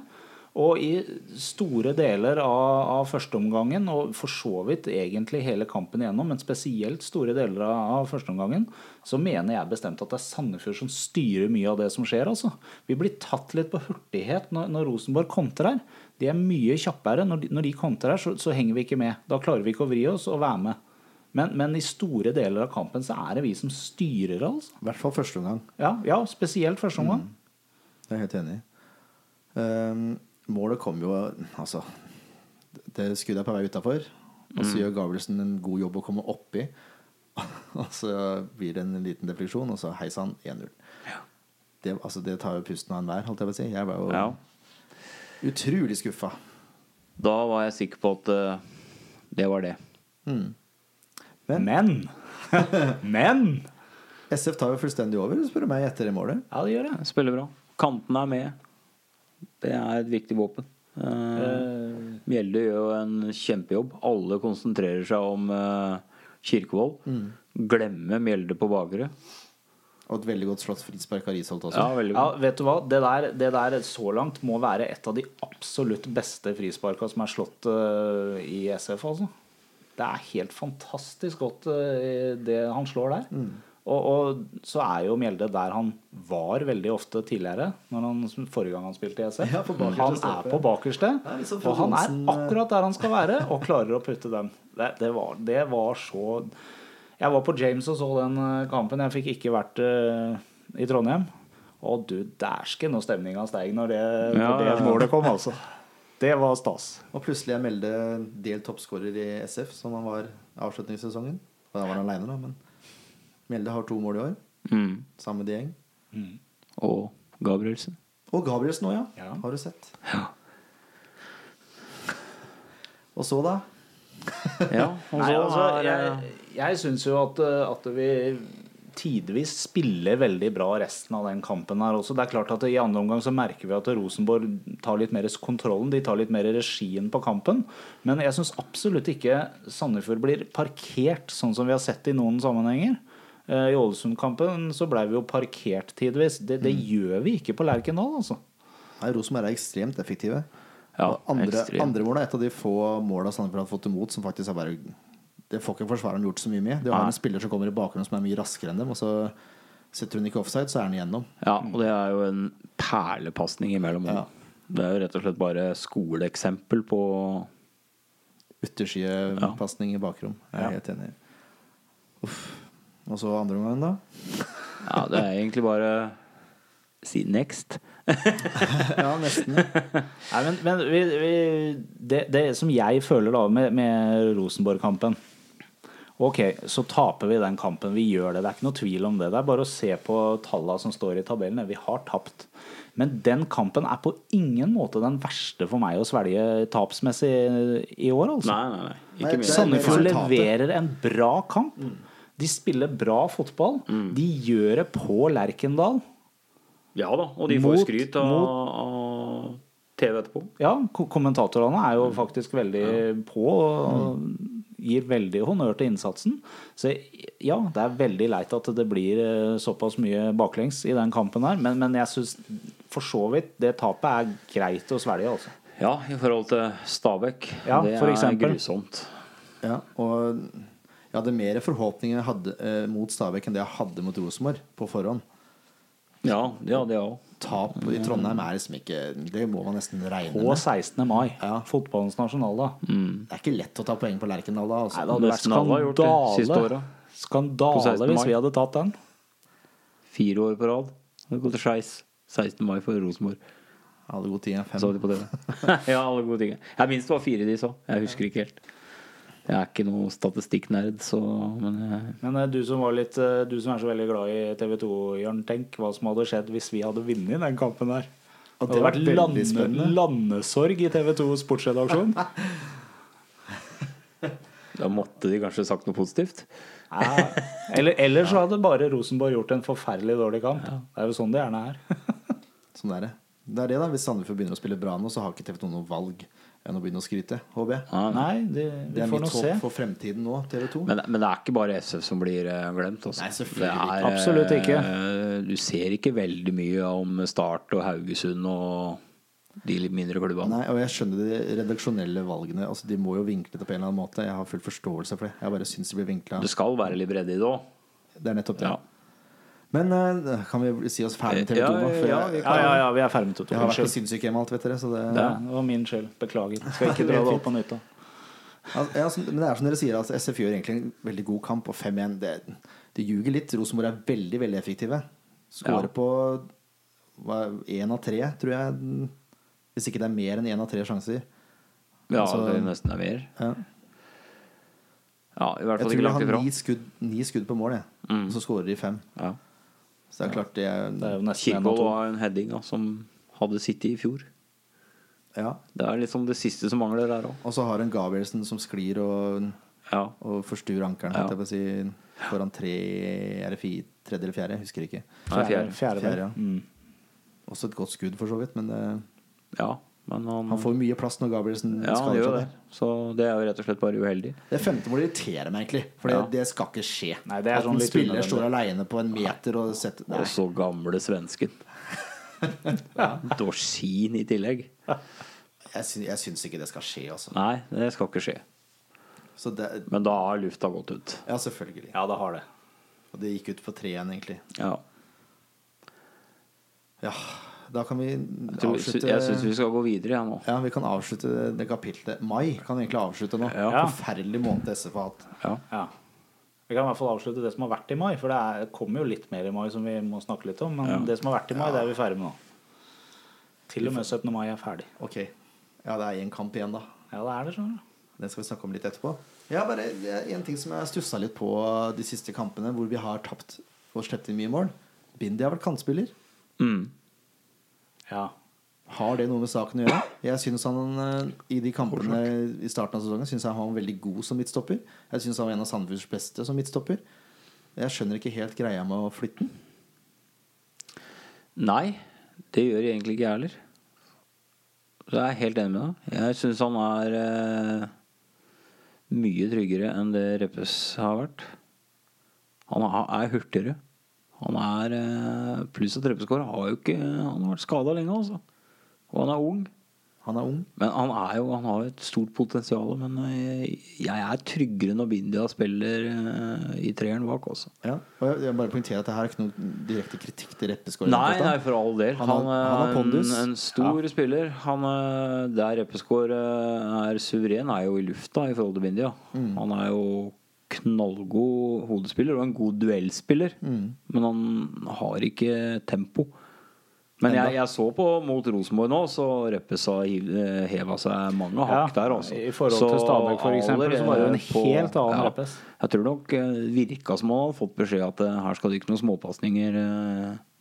Og i store deler av, av førsteomgangen, og for så vidt egentlig hele kampen igjennom, men spesielt store deler av, av førsteomgangen, så mener jeg bestemt at det er Sandefjord som styrer mye av det som skjer. Altså. Vi blir tatt litt på hurtighet når, når Rosenborg kontrer. De er mye kjappere. Når de, når de kontrer, så, så henger vi ikke med. Da klarer vi ikke å vri oss og være med. Men, men i store deler av kampen så er det vi som styrer, altså. I hvert fall første omgang. Ja, ja spesielt første omgang. Det er jeg helt enig i. Um, målet kom jo Altså, det skuddet er på vei utafor. Og så gjør Gabrielsen en god jobb å komme oppi. og så blir det en liten defleksjon, og så hei sann, 1-0. Det, altså, det tar jo pusten av enhver, holdt jeg på å si. Jeg var jo Ja. utrolig skuffa. Da var jeg sikker på at uh, det var det. Men- Men Men SF tar jo fullstendig over, spør du meg, etter det målet. Ja, det gjør det. Spiller bra. Kantene er med. Det er et viktig våpen. Uh, Mjelde gjør jo en kjempejobb. Alle konsentrerer seg om uh, Kirkevold. Glemmer Mjelde på bakere. Og et veldig godt slått frispark av Risholt også. Ja, Ja, vet du hva? Det der, det der så langt må være et av de absolutt beste frisparka som er slått uh, i SF, altså. Det er helt fantastisk godt, eh, det han slår der. Og, og så er jo Mjelde der han var veldig ofte tidligere, når han, forrige gang han spilte i SF. Ja, han er på bakerste, sånn og han er eh. akkurat der han skal være, og klarer å putte den. Det, det, var, det var så Jeg var på James og så den eh, kampen. Jeg fikk ikke vært uh, i Trondheim. Og du dæsken når stemninga steg når det, Ja, når det målet kom, altså. Det var stas. Og plutselig er Melde delt toppskårer i SF, som han var avslutningssesongen. Og da var han aleine, da, men Melde har to mål i år, Mm. Samme de gjeng. Mm. Og Gabrielsen. Og Gabrielsen òg, ja. Ja. Har du sett. Ja. Og så, da? Ja, og Nei, altså, jeg eh, jeg syns jo at, eh, at vi tidvis spiller veldig bra resten av den kampen her også. Det er klart at I andre omgang så merker vi at Rosenborg tar litt mer kontrollen. De tar litt mer regien på kampen. Men jeg syns absolutt ikke Sandefjord blir parkert, sånn som vi har sett i noen sammenhenger. Eh, I Ålesund-kampen så blei vi jo parkert tidvis. Det, det gjør vi ikke på Lerkendal, altså. Nei, Rosenborg er ekstremt effektive. Ja, andre, ekstremt. andre mål er et av de få måla Sandefjord har fått imot som faktisk er bare Det får ikke forsvareren gjort så mye med. Det har en spiller som kommer i bakgrunnen som er mye raskere enn dem, og så setter hun ikke offside, så er han igjennom. Ja, og det er jo en perlepasning imellom. Ja. Det er jo rett og slett bare skoleeksempel på Yttersidepasning i bakrom. Jeg er Ja. helt enig. Uff. Og så andre omgang, da? Ja, det er egentlig bare si next. Ja, nesten. Nei, men, men vi, vi, det, det som jeg føler da med, med Rosenborg-kampen Ok, så taper vi den kampen. Vi gjør det. Det er ikke noe tvil om det. Det er bare å se på tallene som står i tabellen. Vi har tapt. Men den kampen er på ingen måte den verste for meg å svelge tapsmessig i år, altså. Nei, nei, nei. Ikke mye. Sandefjord leverer en bra kamp. De spiller bra fotball. De gjør det på Lerkendal. Ja da, og de får Mot- skryt av, av TV etterpå. Ja, kommentatorene er jo faktisk veldig på og gir veldig honnør til innsatsen. Så ja, det er veldig leit at det blir eh, såpass mye baklengs i den kampen her, men, men jeg syns for så vidt det tapet er greit å svelge, altså. Ja, i forhold til Stabæk. Ja, det er eksempel. grusomt. Ja, og jeg hadde mer forhåpninger jeg hadde, eh, mot Stabæk enn det jeg hadde mot Rosenborg på forhånd. Ja, det hadde jeg òg. Tap i Trondheim er liksom ikke Det må man nesten regne På med. 16. mai, Ja. fotballens nasjonaldag. Det er ikke lett å ta poeng på Lerkendal da. Nei, Altså. det hadde vært det skandale, skandale hvis vi hadde tatt den. Fire år på rad. Det går til skeis. 16. mai for Rosenborg. Alle gode ting er fem. Så de på det. ja, alle gode ting. Jeg minst det var fire de så. Jeg husker ikke helt. Jeg er ikke noe statistikknerd, så Men jeg, Men eh, du som, var litt, eh, du som er så veldig glad i TV 2, Jørn, tenk hva som hadde skjedd hvis vi hadde vunnet den kampen der. Og Det hadde vært lande, landesorg i TV 2 sportsredaksjon. da måtte de kanskje sagt noe positivt. Ja. Eller, eller så hadde bare Rosenborg gjort en forferdelig dårlig kamp. Det er jo sånn det gjerne er. Sånn er det. Det er det da, Hvis Sandefjord begynner å spille bra nå, så har ikke TV 2 noe valg enn å begynne å skryte. håper jeg. Ja, Nei, det, Det vi er mitt håp se. for fremtiden nå, TV 2. Men, men det er ikke bare SF som blir eh, glemt. Også. Nei, selvfølgelig er, ikke. Absolutt ikke. eh, Du ser ikke veldig mye om Start og Haugesund og de litt mindre klubbene. Nei, og jeg skjønner de redaksjonelle valgene. Altså, De må jo vinkle det på en eller annen måte. Jeg har full forståelse for det. Jeg bare syns det blir vinkla. Det skal være litt bredde i det òg. Det er nettopp det. Ja. Men uh, kan vi si oss ferdig med TV 2 Ja, nå? Ja, Ja, ja, ja, vi er ferdig med Toto. jeg har vært på sinnssykehjem alt, vet dere. Så det, det var min skyld. Beklager. Skal ikke dra det opp på nytt. da Altså, men det er som dere sier, altså, SF gjør egentlig en veldig god kamp. Og 5-1 det, det ljuger litt. Rosenborg er veldig veldig effektive. Skårer på én av tre, tror jeg. Hvis ikke det er mer enn én av tre sjanser. Ja, Altså- det nesten er mer. Ja. Ja, i hvert Jeg fall tror ikke de langt har ifra. ni skudd, ni skudd på mål, jeg. Mm. og så skårer de fem. Ja. Så det er klart det er, Det er jo nesten en av Kirkevold to. var en heading da, som hadde sittet i fjor. ja. Det er liksom det siste som mangler der òg. Og så har en Gabrielsen som sklir og, Ja. og forstuer ankelen. Ja. si, foran tre Er det fire, tredje eller fjerde? Jeg husker ikke. Fjerde. Fjerde, Fjerde, ja. Mm. Også et godt skudd, for så vidt. Men det, ja, men han, han får mye plass når Gabrielsen ja, skader seg det. der. Så det er jo rett og slett bare uheldig. Det femte målet irriterer meg egentlig. For det, Ja. det skal ikke skje. Nei, det er At sånn en spiller unødvendig. står aleine på en meter og setter Nei. Og så gamle svensken. Dorsin i tillegg. Jeg, syns, jeg syns ikke det skal skje, altså. Nei, det skal ikke skje. Så det, Men da har lufta gått ut. ja, selvfølgelig. Ja, det har det. Og det gikk ut på tre igjen, egentlig. Ja. Ja, da kan vi tror- avslutte jeg syns vi skal gå videre, jeg nå. Ja, vi kan avslutte det kapitlet. Mai kan vi egentlig avslutte nå. Ja. Forferdelig måned SF har hatt. Ja. Ja. Vi kan i hvert fall avslutte det som har vært i mai, for det er, kommer jo litt mer i mai som vi må snakke litt om. Men Ja. det som har vært i mai, det er vi ferdig med nå. Til og med 17. mai er ferdig. Ok. Ja, det er én kamp igjen, da. Ja, det er det, skjønner du. Den skal vi snakke om litt etterpå. Ja, bare det En ting som jeg har stussa litt på de siste kampene, hvor vi har tapt og sluppet inn mye mål. Bindi har vært kantspiller. Mm. Ja. Har det noe med saken å gjøre? Jeg synes han eh, I de kampene i starten av sesongen Synes jeg han var veldig god som midtstopper. Jeg synes han var en av Sandefjords beste som midtstopper. Jeg skjønner ikke helt greia med å flytte den. Nei, det gjør jeg egentlig ikke jeg heller. Så jeg er helt enig med deg. Jeg syns han er eh, mye tryggere enn det Reppes har vært. Han er er hurtigere. Han er eh, Pluss at Reppeskår har jo ikke Han har vært skada lenge, altså. Og han er ung. Han er ung. Men han er jo Han har jo et stort potensial. Men eh, jeg er tryggere når Bindia spiller eh, i treeren bak, også. Ja. Og jeg, jeg bare poengterer at det her er ikke noe direkte kritikk til Reppeskår. Nei, nei, for all del. Han Han, han er en, en stor spiller. Han, der Reppeskår er suveren, er jo i lufta i forhold til Bindia. Mm. Han er jo knallgod hodespiller og en god duellspiller. Mm. Men han har ikke tempo. Men jeg, jeg så på mot Rosenborg nå, så Reppes har eh, heva seg mange hakk der. Også. I forhold til Stabæk, for eksempel, så var det en på, helt annen ja, Reppes. Jeg tror nok eh, virka som han hadde fått beskjed at eh, her skal det ikke noen småpasninger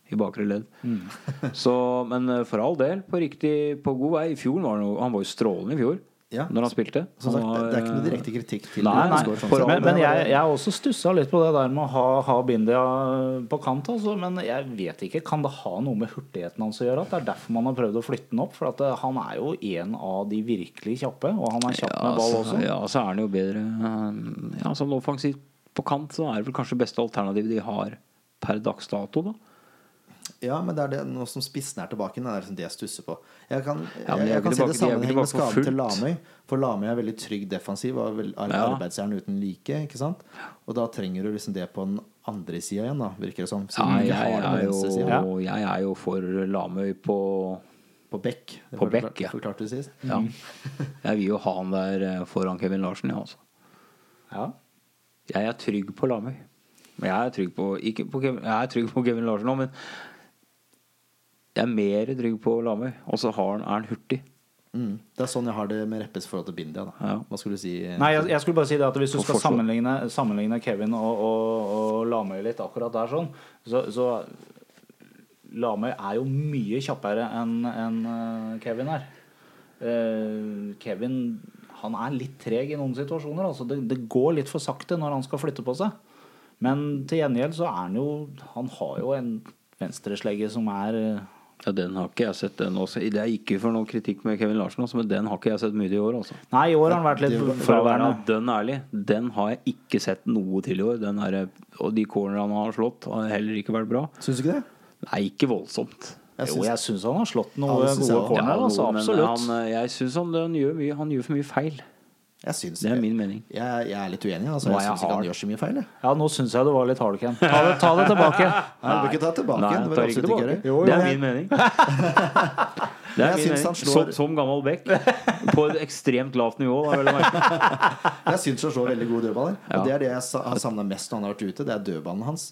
i bakre ledd. Mm. så, men for all del, på riktig på god vei. I fjor var han, han var jo strålende i fjor Ja. når han spilte. Som sagt, det, det er ikke noe direkte kritikk til Nei, nei, sånn for Men, men jeg, jeg også stussa litt på det der med å ha, ha Bindia på kant. Altså, men jeg vet ikke. Kan det ha noe med hurtigheten hans å gjøre? At det er derfor man har prøvd å flytte den opp? For at eh, han er jo en av de virkelig kjappe, og han er kjapp ja, med ball også. ja, så er han jo bedre Ja, Som offensivt på kant så er det vel kanskje beste alternativet de har per dags dato, da. Ja, men det er det nå som spissen er tilbake igjen. Det er liksom det jeg stusser på. Jeg kan, jeg, jeg, jeg, kan se det sammenheng med skaden til. Lamøy. For Lamøy er veldig trygg defensiv og Ja. arbeidsjern uten like. Ikke sant? Og da trenger du liksom det på den andre sida igjen, da, virker det som. Ja, Siden du jeg, er jo. Ja. jeg er jo for Lamøy på På. Det På bekk, ja. Forklarte du sist. Ja. Jeg vil jo ha han der eh, foran Kevin Larsen, ja, altså. Ja. Jeg er trygg på Lamøy. Men jeg er trygg på, ikke på Kevin, jeg er trygg på Kevin Larsen òg, men jeg er mer trygg på Lamøy. Og så har han- er han hurtig. Mm. Det er sånn jeg har det med Reppes forhold til Bindia. Da. Ja. Hva skulle du si? Nei, jeg, jeg skulle bare si det at hvis du skal sammenligne, sammenligne Kevin og, og, og Lamøy litt akkurat der sånn, så, så Lamøy er jo mye kjappere enn enn, eh, Kevin er. Uh, Kevin han er litt treg i noen situasjoner. Altså det, det går litt for sakte når han skal flytte på seg. Men til gjengjeld så er han jo Han har jo en venstreslegge som er eh, Ja, Den har ikke jeg sett den også. Det er ikke for noe kritikk med Kevin Larsen, også, men den har ikke jeg sett mye i år. Også. Nei, i år har han vært litt For å være dønn ærlig, den har jeg ikke sett noe til i år. Den er, og de cornerne han har slått, har heller ikke vært bra. Syns du ikke det? Nei, ikke voldsomt. Jeg Jo, jeg syns han har slått Ja, noe det synes jeg gode corner. Ja, Altså, absolutt. Han, jeg syns han, han, gjør mye- han gjør for mye feil. Jeg syns Det er min mening. Jeg, jeg er litt uenig. Altså. Jeg jeg syns ikke han gjør så mye feil. Jeg. Ja, nå syns jeg du var litt hard, Ken. Ta det, ta det tilbake. Nei, du bør ikke ta det tilbake. Nei, Det ikke ikke tilbake. gjøre. Jo, Det er min mening. Det er min mening. slår- Som, som gammel bekk. På et ekstremt lavt nivå. Jeg syns han slår veldig gode dødballer. Ja. Og det er det jeg har savna mest når han har vært ute. Det er dødballen hans.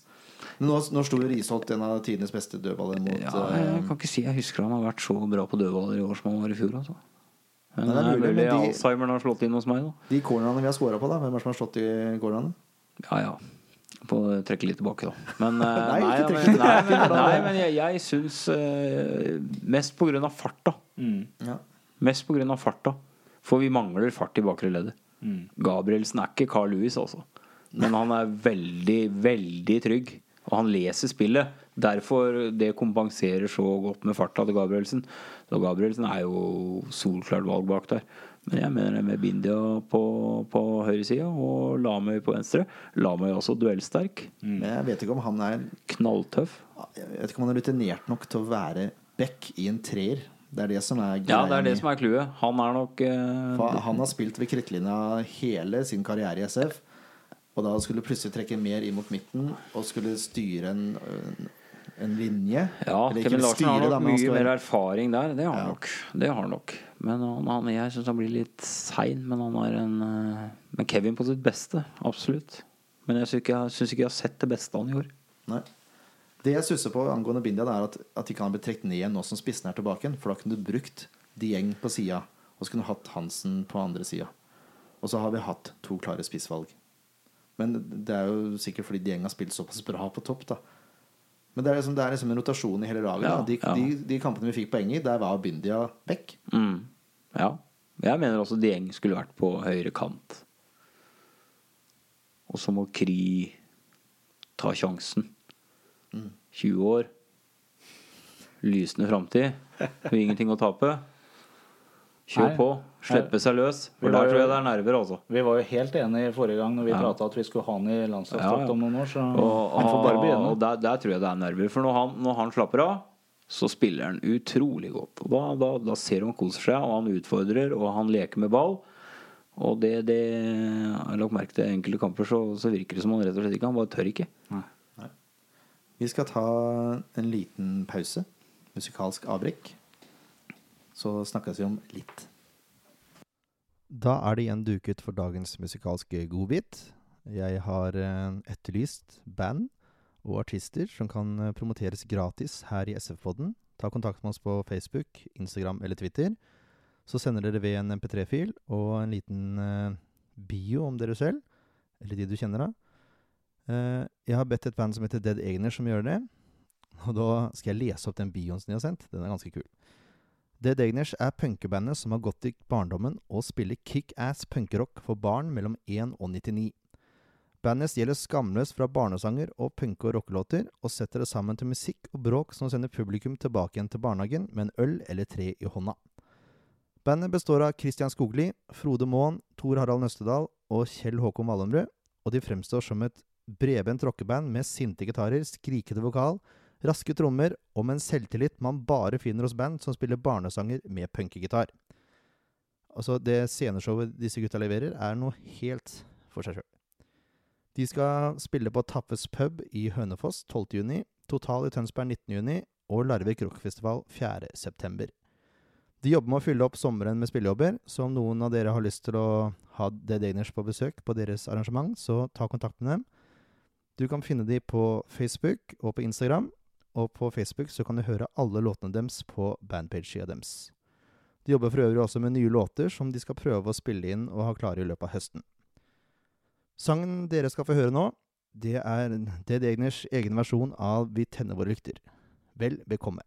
Men Nå, nå sto jo Risholt en av tidenes beste dødballer mot Ja, eh, jeg kan ikke si jeg husker han har vært så bra på dødballer i år som han var i fjor. Altså. Men det er mulig, men de- Alzheimeren har slått inn hos meg. Da. de cornerne vi har scora på. da Hvem er det som har slått i cornerne? Ja ja. Få trekke litt tilbake, da. Men, eh, Nei, ikke nei, trekke men, nei, men, nei, men jeg, jeg syns uh, mest på grunn av farta. Mm. Ja. Mest på grunn av farta. For vi mangler fart i bakre leddet. Mm. Gabrielsen er ikke Carl Lewis, altså. Men han er veldig, veldig trygg. Og han leser spillet. Derfor det kompenserer så godt med farta til Gabrielsen. Så Gabrielsen er jo solklart valg bak der. Men jeg mener det med Bindia på, på høyresida og Lamøy på venstre. Lamøy er også duellsterk. Men jeg vet ikke om han er Knalltøff. Jeg vet ikke om han er rutinert nok til å være back i en treer. Det er det som er Ja, det er det som er clouet. Han er nok eh, Han har spilt ved krittlinja hele sin karriere i SF. Og da skulle du plutselig trekke mer inn mot midten og skulle styre en, en linje. Ja, Kevin Larsen har nok mye skal mer erfaring der. Det har han Ja. nok. Det har nok. Men han, han, jeg syns han blir litt sein. Men han har en eh, Men Kevin på sitt beste. Absolutt. Men jeg syns ikke, ikke jeg har sett det beste han gjorde. Nei. Det jeg stusser på angående Bindia, er at, at ikke han blitt trukket ned nå som spissen er tilbake igjen. For da kunne du brukt Dieng på sida, og så kunne du hatt Hansen på andre sida. Og så har vi hatt to klare spissvalg. Men det er jo sikkert fordi Dieng har spilt såpass bra på topp, da. Men det er liksom, det er liksom en rotasjon i hele laget. Ja. De, ja. de, de kampene vi fikk poeng i, der var Bindia vekk. Mm. Ja. Jeg mener også Dieng skulle vært på høyre kant. Og så må Kri ta sjansen. 20 år. Lysende framtid. Og ingenting å tape. Kjør på. Slippe seg løs. For der tror jeg det er nerver, altså. Vi var jo helt enige forrige gang når vi Ja. prata at vi skulle ha han i landslagsdrakt Ja, ja. om noen år. Så Og, han får bare begynne. og der, der tror jeg det er nerver. For når han, når han slapper av, så spiller han utrolig godt. Da, da, da ser du han koser seg, og han utfordrer, og han leker med ball. Og det, det Jeg har lagt merke til enkelte kamper, så, så virker det som han rett og slett ikke Han bare tør ikke. Vi skal ta en liten pause. Musikalsk avbrekk. Så snakkes vi om litt. Da er det igjen duket for dagens musikalske godbit. Jeg har eh, etterlyst band og artister som kan eh, promoteres gratis her i SF-podden. Ta kontakt med oss på Facebook, Instagram eller Twitter. Så sender dere ved en MP3-fil og en liten eh, bio om dere selv, eller de du kjenner. Eh, jeg har bedt et band som heter Dead Egner som gjør det. Og da skal jeg lese opp den bioen som de har sendt. Den er ganske kul. Dead Degners er punkebandet som har gått i barndommen og spiller kickass punkerock for barn mellom 1 og 99. Bandet stjeler skamløst fra barnesanger og punke- og rockelåter, og setter det sammen til musikk og bråk som sender publikum tilbake igjen til barnehagen med en øl eller tre i hånda. Bandet består av Christian Skogli, Frode Maaen, Tor Harald Nøstedal og Kjell Håkon Wallumrød, og de fremstår som et bredbent rockeband med sinte gitarer, skrikete vokal, raske trommer og med en selvtillit man bare finner hos band som spiller barnesanger med punkegitar. Altså, det sceneshowet disse gutta leverer, er noe helt for seg sjøl. De skal spille på Tappes pub i Hønefoss 12.6, Total i Tønsberg 19.6 og Larvik Rockfestival 4.9. De jobber med å fylle opp sommeren med spillejobber, så om noen av dere har lyst til å ha Dead Dagners på besøk på deres arrangement, så ta kontakt med dem. Du kan finne dem på Facebook og på Instagram, og på Facebook så kan du høre alle låtene deres på bandpage-sida deres. De jobber for øvrig også med nye låter som de skal prøve å spille inn og ha klare i løpet av høsten. Sangen dere skal få høre nå, det er Dead Egners egen versjon av Vi tenner våre lykter. Vel bekomme.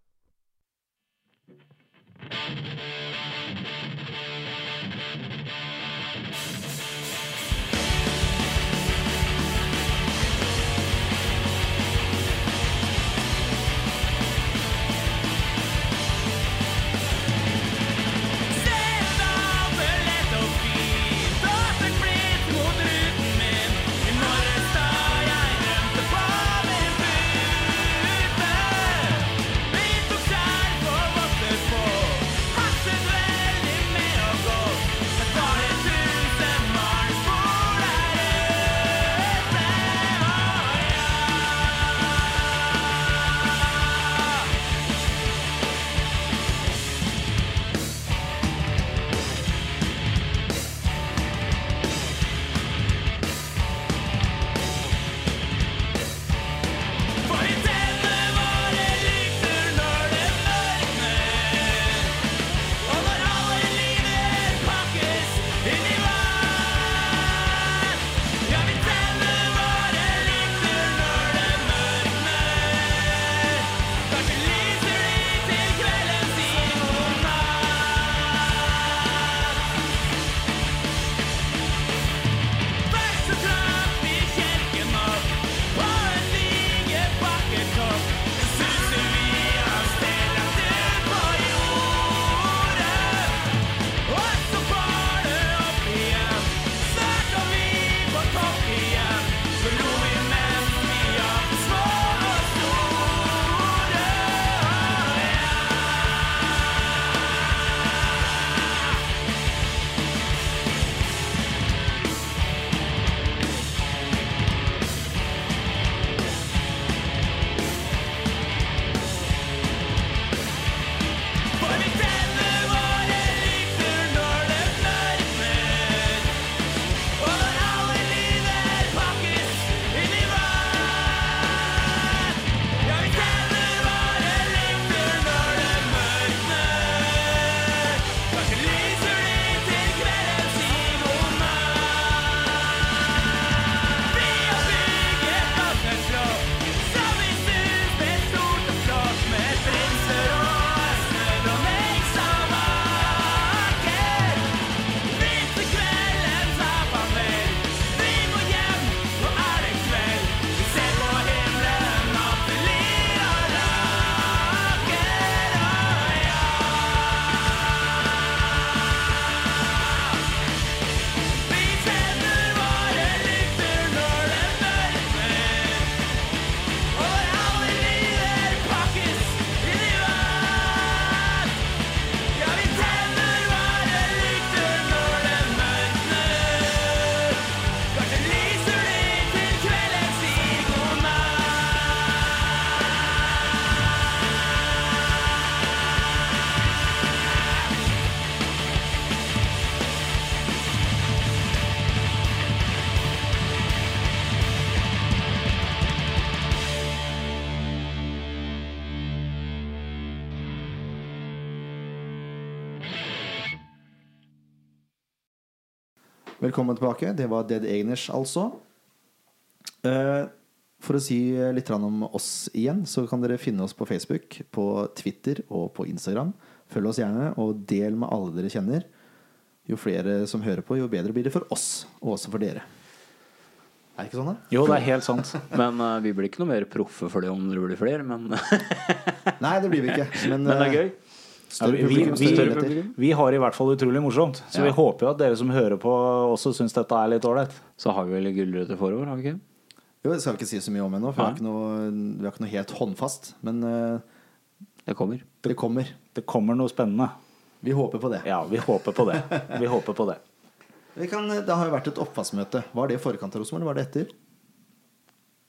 Velkommen tilbake. Det var Dead Egners, altså. Eh, for å si litt om oss igjen, så kan dere finne oss på Facebook, på Twitter og på Instagram. Følg oss gjerne, og del med alle dere kjenner. Jo flere som hører på, jo bedre blir det for oss, og også for dere. Er det ikke sånn, da? Jo, det er helt sant. Men uh, vi blir ikke noe mer proffe for det om det blir flere, men, Nei, det blir vi ikke. Men, men det er eh, gøy. Større vi- publikum, vi- større. Vi har i hvert fall utrolig morsomt. Så Ja. vi håper jo at dere som hører på, også syns dette er litt ålreit. Så har vi vel gulrøtter forover, har vi ikke? Jo, det skal vi ikke si så mye om ennå, for vi har ikke noe, vi har ikke noe helt håndfast. Men uh, Det kommer. det kommer. Det kommer noe spennende. Vi håper på det. Ja, vi håper på det. Vi håper på det. Vi kan, det har jo vært et oppvaskmøte. Var det i forkant av Rosenborg, eller var det etter?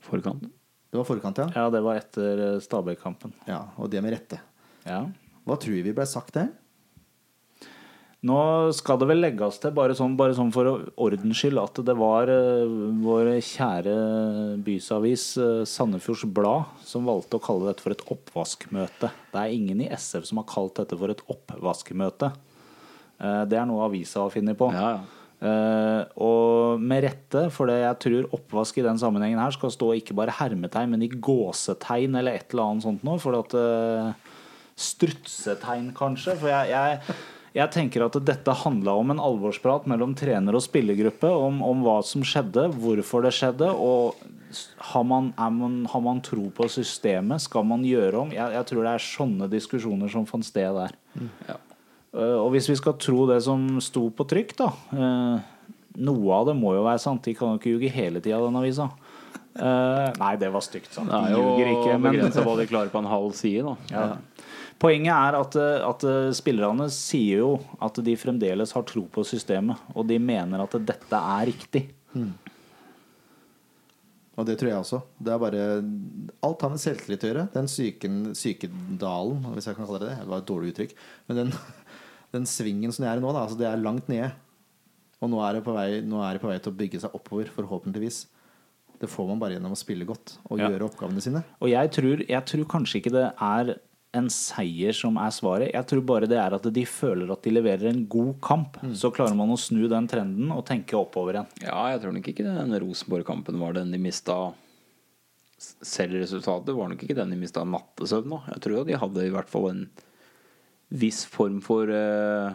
Forkant. Det var forkant, ja. Ja, det var etter eh, Stabæk-kampen. ja. Og det med rette. Ja. Hva tror vi ble sagt der? Nå skal det vel legges til, bare sånn, bare sånn for ordens skyld, at det var eh, vår kjære bysavis eh, Sandefjords Blad som valgte å kalle dette for et oppvaskmøte. Det er ingen i SF som har kalt dette for et oppvaskmøte. Eh, det er noe avisa har funnet på. Ja, ja. Og med rette, for det jeg tror oppvask i den sammenhengen her skal stå ikke bare hermetegn, men i gåsetegn eller et eller annet sånt noe. For at Strutsetegn, kanskje. For jeg, jeg, jeg tenker at dette handla om en alvorsprat mellom trener og spillergruppe om, om hva som skjedde, hvorfor det skjedde, og har man, er man, har man tro på systemet? Skal man gjøre om? Jeg, jeg tror det er sånne diskusjoner som fant sted der. Ja. Uh, og hvis vi skal tro det som sto på trykk, da uh, Noe av det må jo være sant. De kan jo ikke ljuge hele tida, den avisa. Uh, nei, det var stygt sagt. De ljuger ikke. Men begrensa hva de klarer på en halv side, da. ja. Poenget er at, eh, at eh, spillerne sier jo at de fremdeles har tro på systemet, og de mener at dette er riktig. Og det tror jeg også. Det er bare Alt har med selvtillit å gjøre. Den syken, sykedalen, hvis jeg kan kalle det det. Det var et dårlig uttrykk. Men den, den svingen som det er i nå, da, altså det er langt nede. Og nå er, det på vei, er det på vei til å bygge seg oppover, forhåpentligvis. Det får man bare gjennom å spille godt og Ja. gjøre oppgavene sine. Og jeg tror, jeg tror kanskje ikke det er en seier som er svaret. Jeg tror bare det er at de føler at de leverer en god kamp. Så klarer man å snu den trenden og tenke oppover igjen. Ja, jeg tror nok ikke den Rosenborg-kampen var den de mista Selv resultatet var nok ikke den de mista nattesøvn av. Jeg tror de hadde i hvert fall en viss form for uh,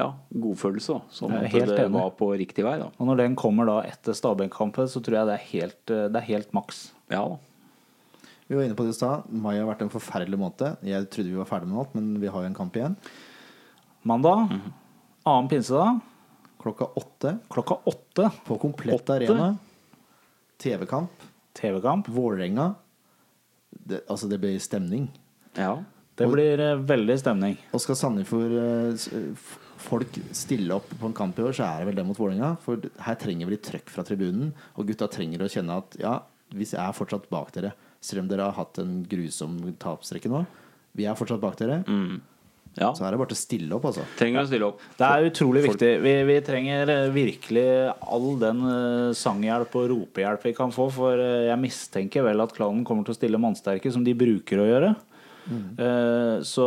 ja, godfølelse. da er at det enig. var på riktig vei. da Og når den kommer da etter Stabæk-kampen, så tror jeg det er helt, eh, det er helt maks. Ja da. Vi var inne på det i stad. Mai har vært en forferdelig måned. Jeg trodde vi var ferdig med alt, men vi har jo en kamp igjen. Mandag, annen pinsedag, Klokka åtte klokka åtte. på komplett Åtte? arena. TV-kamp. TV-kamp. Vålerenga. Det, altså, det blir stemning. Ja. Det blir eh, veldig stemning. Og skal Sandefjord eh, folk stille opp på en kamp i år, så er det vel det mot Vålerenga. For her trenger vi litt trøkk fra tribunen. Og gutta trenger å kjenne at ja, vi er fortsatt bak dere. Selv om dere har hatt en grusom tapsrekke nå. Vi er fortsatt bak dere. Mm. ja. Så er det bare til å stille opp, altså. Trenger å stille opp. Det er utrolig Folk- viktig. Vi, vi trenger eh, virkelig all den eh, sanghjelp og ropehjelp vi kan få. For eh, jeg mistenker vel at klanen kommer til å stille mannsterke, som de bruker å gjøre. Mm. Så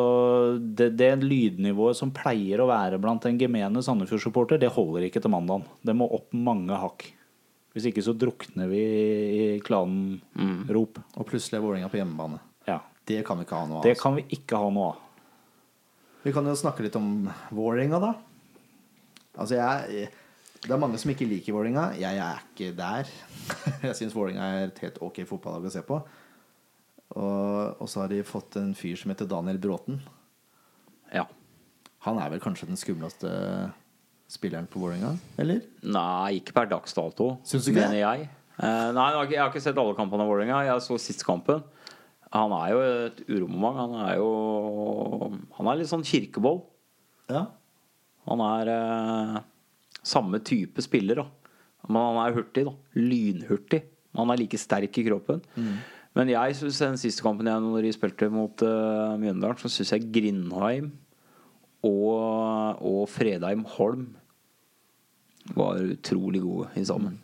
det, det lydnivået som pleier å være blant en gemene Sandefjord-supporter, det holder ikke til mandagen. Det må opp mange hakk. Hvis ikke så drukner vi i klanen-rop. Og plutselig er Vålerenga på hjemmebane. Ja. Det kan vi ikke ha noe av. Det altså. kan vi ikke ha noe av. Vi kan jo snakke litt om Vålerenga, da. Altså, jeg Det er mange som ikke liker Vålerenga. Jeg er ikke der. Jeg syns Vålerenga er et helt ok fotballag å se på. Og, og så har de fått en fyr som heter Daniel Bråten. Ja. Han er vel kanskje den skumleste spilleren på Vålerenga, eller? Nei, ikke per dags dato, mener jeg. Uh, nei, jeg har, ikke, sett alle kampene av Vålerenga. Jeg så sist kampen. Han er jo et uromoment. Han er jo Han er litt sånn kirkeboll. Ja. Han er uh, samme type spiller, da. Men han er hurtig, da. Lynhurtig. Han er like sterk i kroppen. Men jeg synes den siste kampen jeg når de spilte mot uh, Mjøndalen, så syns jeg Grindheim og, og Fredheim Holm var utrolig gode i sammen.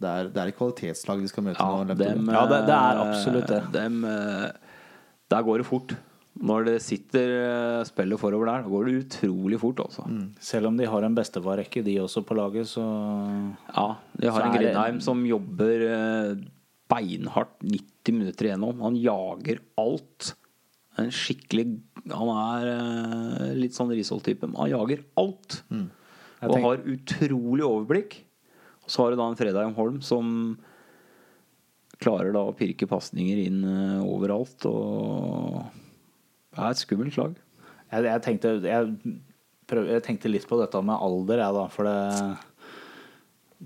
Det er, det er et kvalitetslag vi skal møte Ja, nå. dem, Ja, det- det er absolutt det. Dem, eh, der går det fort. Når det sitter eh, spillet forover der, da går det utrolig fort, Mm. Selv om de har en bestefarrekke, de også på laget, så Ja, de har en Grindheim som jobber eh, beinhardt 90 minutter igjennom. Han jager alt. En skikkelig Han er litt sånn Risholt-type, men han jager alt. Jeg Og tenker... har utrolig overblikk. Og så har du da en Fredheim Holm som klarer da å pirke pasninger inn uh, overalt. Og det er et skummelt lag. Jeg, jeg, tenkte, jeg, prøv, jeg tenkte litt på dette med alder, jeg, da. For det,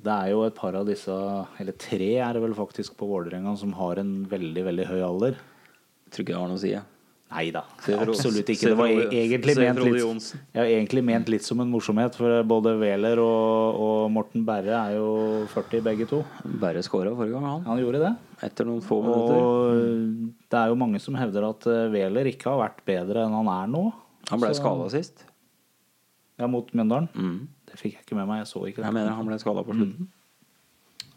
det er jo et par av disse, eller tre er det vel faktisk på Vålerenga, som har en veldig, veldig høy alder. Jeg tror ikke det har noe å si. jeg. Nei da, absolutt ikke. Det var egentlig ment litt, ja, egentlig ment litt som en morsomhet, for både Wæler og, og Morten Berre er jo 40 begge to. Berre skåra forrige gang, han. Han gjorde det. Etter noen få minutter. Og det er jo mange som hevder at eh, Wæler ikke har vært bedre enn han er nå. Han ble skada sist. Ja, mot Mjøndalen. Mm. Det fikk jeg ikke med meg. Jeg så ikke det. Jeg mener han ble skada på slutten.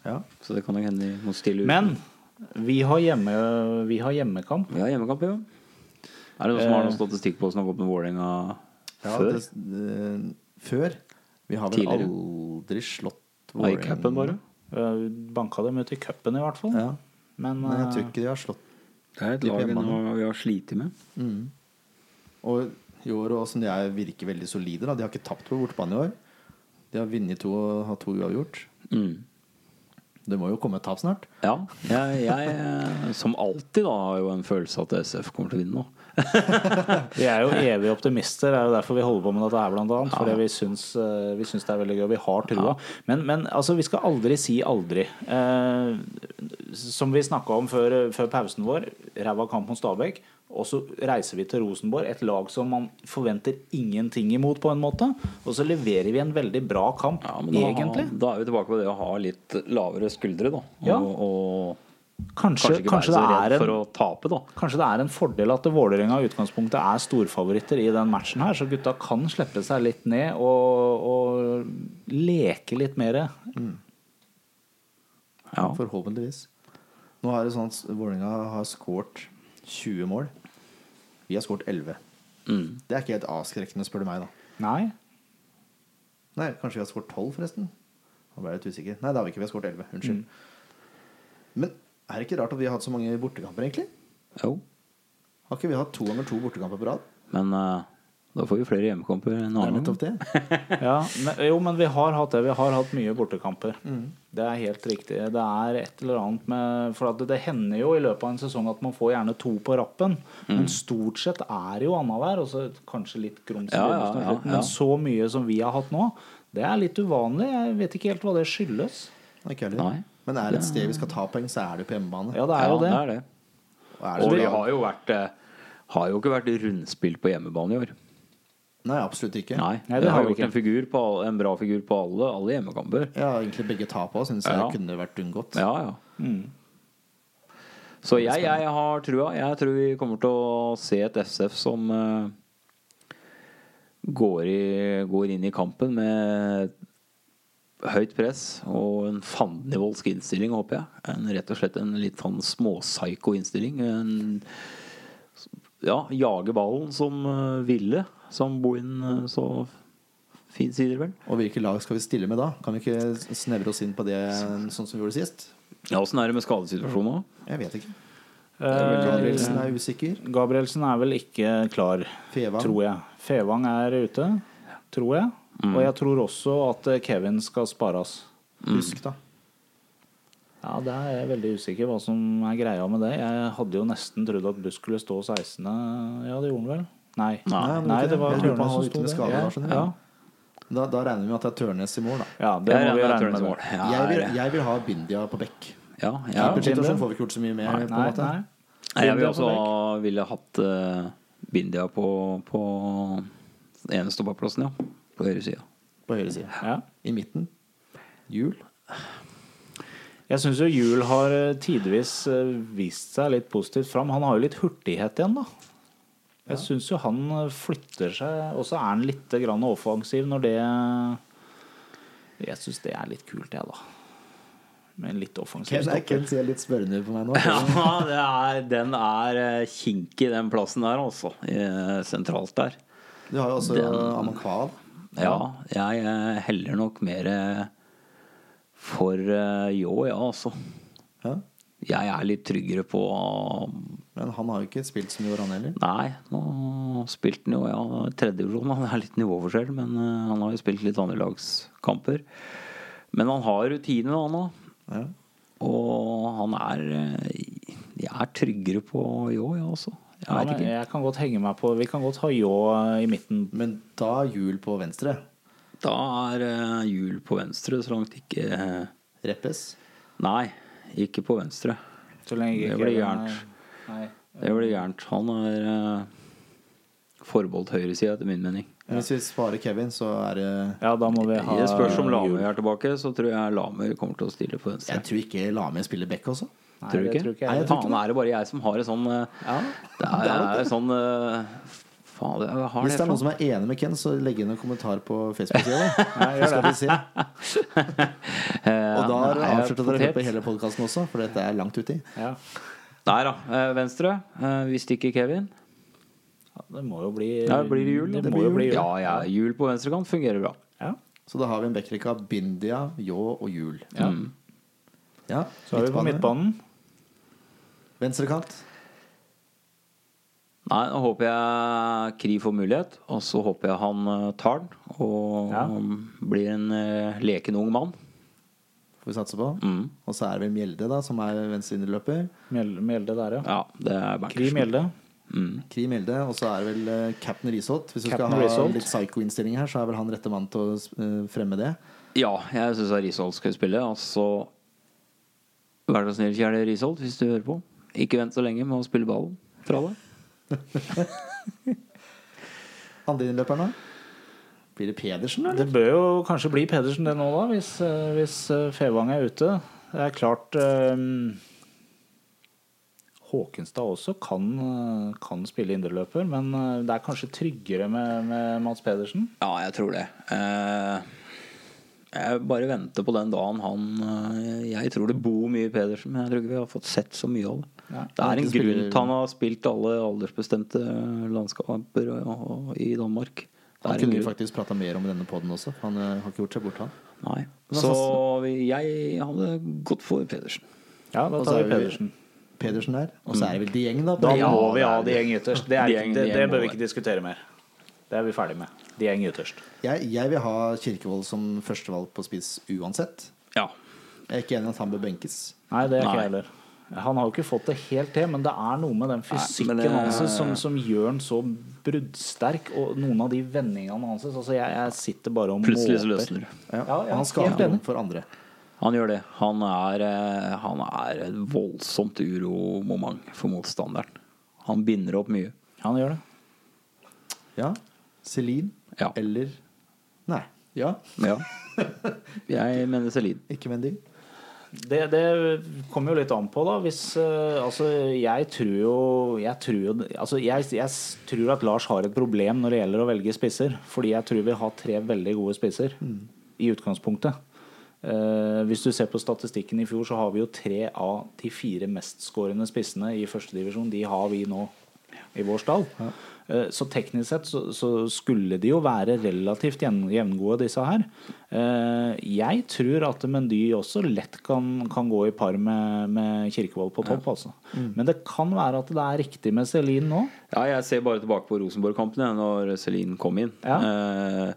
Ja. Så det kan nok hende de må stille ut. Men vi har, hjemme, vi har hjemmekamp. vi har hjemmekamp, jo. Er det noen som har Eh. noen statistikk på hvordan det har gått med Vålerenga Ja, Før? Det, det, før. Vi har vel Tidligere. aldri slått Vålerenga. I cupen, bare. Vi Banka dem ut i cupen, i hvert fall. Ja. Men, Men jeg tror eh, ikke de har slått Det er et lag vi har slitt med. Og i år og som de er, virker veldig solide. Da. De har ikke tapt på bortebane i år. De har vunnet to og har to uavgjort. Mm. Det må jo komme et tap snart. Ja. Jeg, jeg, som alltid, da, har jo en følelse at SF kommer til å vinne nå. Vi er jo evige optimister. Det er jo derfor vi holder på med dette her, blant annet. Fordi vi syns, eh, vi syns det er veldig gøy. Vi har trua. Men, men altså, vi skal aldri si aldri. Eh, som vi snakka om før, før pausen vår, ræva kamp mot Stabæk. Og så reiser vi til Rosenborg, et lag som man forventer ingenting imot, på en måte. Og så leverer vi en veldig bra kamp, Ja, men da, egentlig. da er vi tilbake på det å ha litt lavere skuldre, da. Og, Ja. og Kanskje, kanskje ikke kanskje, være så det redd er for en, å tape, da. kanskje det er en fordel at Vålerenga i utgangspunktet er storfavoritter i den matchen her, så gutta kan slippe seg litt ned og, og leke litt mer. Ja. Forhåpentligvis. Nå er det sånn at Vålerenga har skåret 20 mål. Vi har skåret 11. Mm. Det er ikke helt avskrekkende, spør du meg. da Nei. Nei, kanskje vi har skåret 12, forresten? Nå ble jeg litt usikker. Nei, det har vi ikke. Vi har skåret 11. Unnskyld. Men er det ikke rart at vi har hatt så mange bortekamper, egentlig? Jo. Har ikke vi hatt to ganger to bortekamper på rad? Men uh, da får vi flere hjemmekamper enn Det er annen. det. Ja, men, jo, men vi har hatt det. Vi har hatt mye bortekamper. Det er helt riktig. Det er et eller annet med For at det, det hender jo i løpet av en sesong at man får gjerne to på rappen. Men stort sett er det jo annenhver. Og så kanskje litt grums i Ja, ja, begynnelsen ja, ja. Men så mye som vi har hatt nå, det er litt uvanlig. Jeg vet ikke helt hva det skyldes. Ikke heller. Nei. Men er det et sted vi skal ta poeng, så er det på hjemmebane. Ja, det er jo det. det er det. Og er Og det vi har jo vært eh, Har jo ikke vært rundspill på hjemmebane i år. Nei, absolutt ikke. Nei, Nei, vi det har har vi gjort en, figur på, en bra figur på alle, alle hjemmekamper. Ja, egentlig begge tapene syns jeg Ja. kunne vært unngått. Ja, ja. Så jeg, jeg har trua. Jeg tror vi kommer til å se et SF som uh, går, i, går inn i kampen med høyt press og en fandenivoldsk innstilling, håper jeg. En, rett og slett en litt sånn småpsyko innstilling. En, ja, jage ballen som eh, ville, som Bohin eh, så fint sier, vel. Og hvilke lag skal vi stille med da? Kan vi ikke snevre oss inn på det sånn som vi gjorde sist? Ja, Åssen er det med skadesituasjonen òg? Jeg vet ikke. Eh, Gabrielsen er usikker. Gabrielsen er vel ikke klar, Fevang. tror jeg. Fevang er ute, tror jeg. Og jeg tror også at eh, Kevin skal spares. Husk, da. Ja, det er jeg veldig usikker hva som er greia med det. Jeg hadde jo nesten trodd at Buss skulle stå 16. Ja, det gjorde han vel? Nei. Nei, men Nei, det var Tørnes som sto der. Ja, da, ja. Da, da regner vi med at det er Tørnes i mål, da. ja, det Jeg må vi regne med. Ja, Jeg vil, jeg- jeg vil ha Bindia på bekk. Ja, Ja, Keepersituasjonen får vi ikke gjort så mye med. Nei, på en nei, måte. nei. Nei, jeg vil også ville hatt uh, Bindia på, på den ene ja. På høyre side. På høyre side. Ja. I midten. jul. Jeg syns jo Jul har eh, tidvis eh, vist seg litt positivt fram. Han har jo litt hurtighet igjen, da. Jeg syns jo han eh, flytter seg, og så er han litt grann offensiv når det Jeg syns det er litt kult, jeg, da. Med en litt offensiv Ken, stopper. Ken ser litt spørrende på meg nå. Ja, det er, den er kinkig, den plassen der, altså. Sentralt der. Du har jo også Den- Amankwa. Ja, jeg eh, heller nok mer eh, for eh, Ljå, ja, altså. Ja. Jeg er litt tryggere på Men han har jo ikke spilt så mye år, han heller. Nei, nå spilte han jo ja, tredjedivisjon. Det er litt nivåforskjell, men eh, han har jo spilt litt andrelagskamper. Men han har rutiner, han òg. Ja. Og han er eh, Jeg er tryggere på Ljå, ja, altså. Ja, jeg, men jeg kan godt henge meg på Vi kan godt ha Ljå eh, i midten. Men da hjul på venstre. Da er eh, hjul på venstre, så langt ikke eh, Reppes. Nei, ikke på venstre. Så lenge Det blir gærent. Det blir gærent. Han er eh, forbeholdt høyresida, etter min mening. Men hvis vi sparer Kevin, så er det Ja, da må vi ha det spørs om Lame er tilbake, så tror jeg Lamer kommer til å stille på venstre. Jeg tror ikke Lame spiller back også. Nei, Tror du ikke? tror ikke Nei, jeg. tror ikke Faen, er det bare jeg som har en sånn eh, Ja. Det er, det er sånn uh, Faen, det, er, har Hvis det det er noen som er enig med Ken, så legg inn en kommentar på Facebook-sida. Så skal vi se. Og da har dere avslørt at dere hører på hele podkasten også, for dette er langt uti. Ja. Nei da. eh, venstre. Vi stikker Kevin. Ja, det må jo bli Ja, blir det jul? Det, Det må jo bli jul. Ja, ja, jul på venstrekant fungerer bra. Ja. Så da har vi en backrekke av Bindia, Ljå og Jul. Ja. Ja, Så er vi på midtbanen. Venstrekant. Nei, nå håper jeg Kri får mulighet, og så håper jeg han eh, tar den. Og Ja. blir en eh, leken ung mann. Får vi satse på. Mm. Og så er det vel Mjelde, da, som er venstre indreløper. Mjelde, Mjelde der, ja. Ja, det er Kri. Mjelde. Mm. Kri Mjelde. Og så er det vel eh, Captain Risholt. Hvis du skal ha Risholt. litt psycho-innstilling her, så er vel han rette mann til å fremme det. Ja, jeg syns Risholt skal spille. Og så Vær så snill, kjære Risholt, hvis du hører på. Ikke vent så lenge med å spille ballen fra deg. Andre innløperen, da? Blir det Pedersen, eller? Det bør jo kanskje bli Pedersen det nå, da, hvis, eh, hvis eh, Fevang er ute. Det er klart um, Håkenstad også kan, kan spille indreløper, men det er kanskje tryggere med, med Mats Pedersen. Ja, jeg tror det. Eh, jeg bare venter på den dagen han eh, Jeg tror det bor mye i Pedersen, men jeg tror ikke vi har fått sett så mye av det. Ja, det er en grunn til han har spilt alle aldersbestemte og- i Danmark. Det Han kunne vi faktisk prata mer om i denne poden også. Han eh, har ikke gjort seg bort, han. Nei. Så jeg hadde gått for Pedersen. Ja, da tar er vi Pedersen. Pedersen der. Og så er det vel Dieng, da. Da. Ja, må vi ha de Dieng ytterst. Det, er, det, det Dieng bør vi ikke diskutere mer. Det er vi ferdig med. Dieng ytterst. Jeg, jeg vil ha Kirkevold som førstevalg på spiss uansett. Ja. Jeg er ikke enig i at han bør benkes. Nei, det er ikke jeg heller. Han har jo ikke fått det helt til, men det er noe med den fysikken Nei, det- hans som, som gjør han så bruddsterk. Og noen av de vendingene hans altså jeg, jeg sitter bare og Plutselig så måper. løsner. Ja, Ja, han skal ha rom for andre. Han gjør det. Han er, eh, han er et voldsomt uromoment for motstanderen. Han binder opp mye. Han gjør det. Ja. Celine Ja. eller Nei. Ja, ja. Jeg mener Celine. ikke Mendy. Det, det kommer jo litt an på, da. Hvis uh, Altså, jeg tror jo Jeg tror jo Altså, jeg, jeg tror at Lars har et problem når det gjelder å velge spisser. Fordi jeg tror vi har tre veldig gode spisser i utgangspunktet. Uh, hvis du ser på statistikken i fjor, så har vi jo tre av de fire mestskårende spissene i førstedivisjon. De har vi nå i vår stall. Eh, Så teknisk sett så, så skulle de jo være relativt jevn- jevngode, disse her. Eh, Jeg tror at Mendy også lett kan, kan gå i par med, med Kirkevold på topp, altså. Men det kan være at det er riktig med Celine nå. Ja, jeg ser bare tilbake på Rosenborg-kampen når Celine kom inn. Ja. Eh,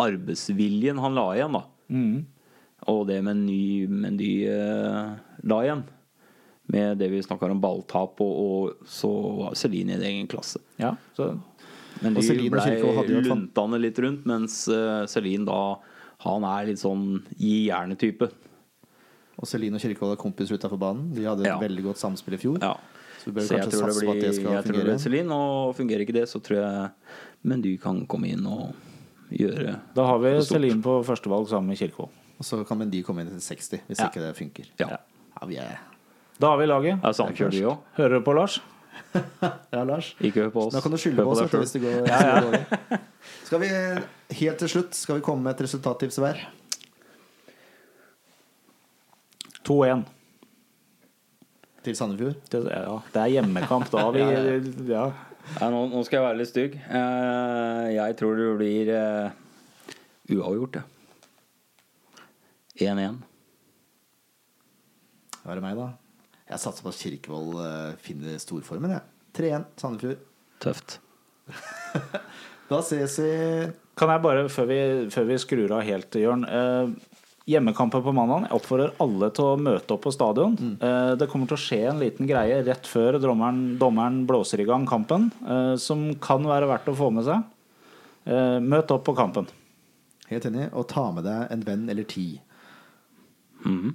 arbeidsviljen han la igjen, da. Mm. Og det med ny, med ny eh, la igjen. Med det vi snakker om balltap, og, og så var Celine i en egen klasse. Ja, så Men de ble luntende litt rundt, mens uh, Celine da Han er litt sånn gi jernet-type. Og Celine og Kirkevold er kompiser utafor banen. De hadde et Ja. veldig godt samspill i fjor. Ja. Så Så jeg tror det blir, at det skal jeg tror det blir Celine, og fungerer ikke det, så tror jeg Men du kan komme inn og gjøre da har vi. Celine på førstevalg sammen med Kirkevold. Og så kan Mendy komme inn til 60, hvis Ja. ikke det funker. Ja. Ja, vi er Da har vi laget. Ja, samkjører vi òg. Hører du på, Lars? Ja, Lars. Ikke hør på oss. Da kan du skylde på, på oss deg hvis det går, ja, ja. Skal vi helt til slutt Skal vi komme med et resultattips hver? 2-1. Til Sandefjord? Det, ja, det er hjemmekamp. Da vi ja. Ja, nå, nå skal jeg være litt stygg. Uh, jeg tror det blir uh, uavgjort, ja. 1-1. Da er det meg, da. Jeg satser på at Kirkevold eh, finner storformen, jeg. 3-1 Sandefjord. Tøft. Da ses vi Kan jeg bare, før vi, før vi skrur av helt, Jørn eh, Hjemmekampen på mandag. Jeg oppfordrer alle til å møte opp på stadion. Eh, det kommer til å skje en liten greie rett før dommeren, dommeren blåser i gang kampen, eh, som kan være verdt å få med seg. Eh, møt opp på kampen. Helt enig. Og ta med deg en venn eller ti. Mhm.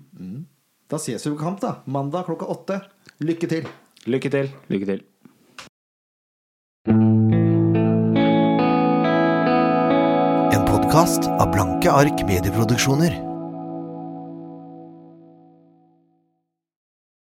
Da ses vi på kamp, da. Mandag klokka åtte. Lykke til! Lykke til. Lykke til. En podkast av Blanke ark medieproduksjoner.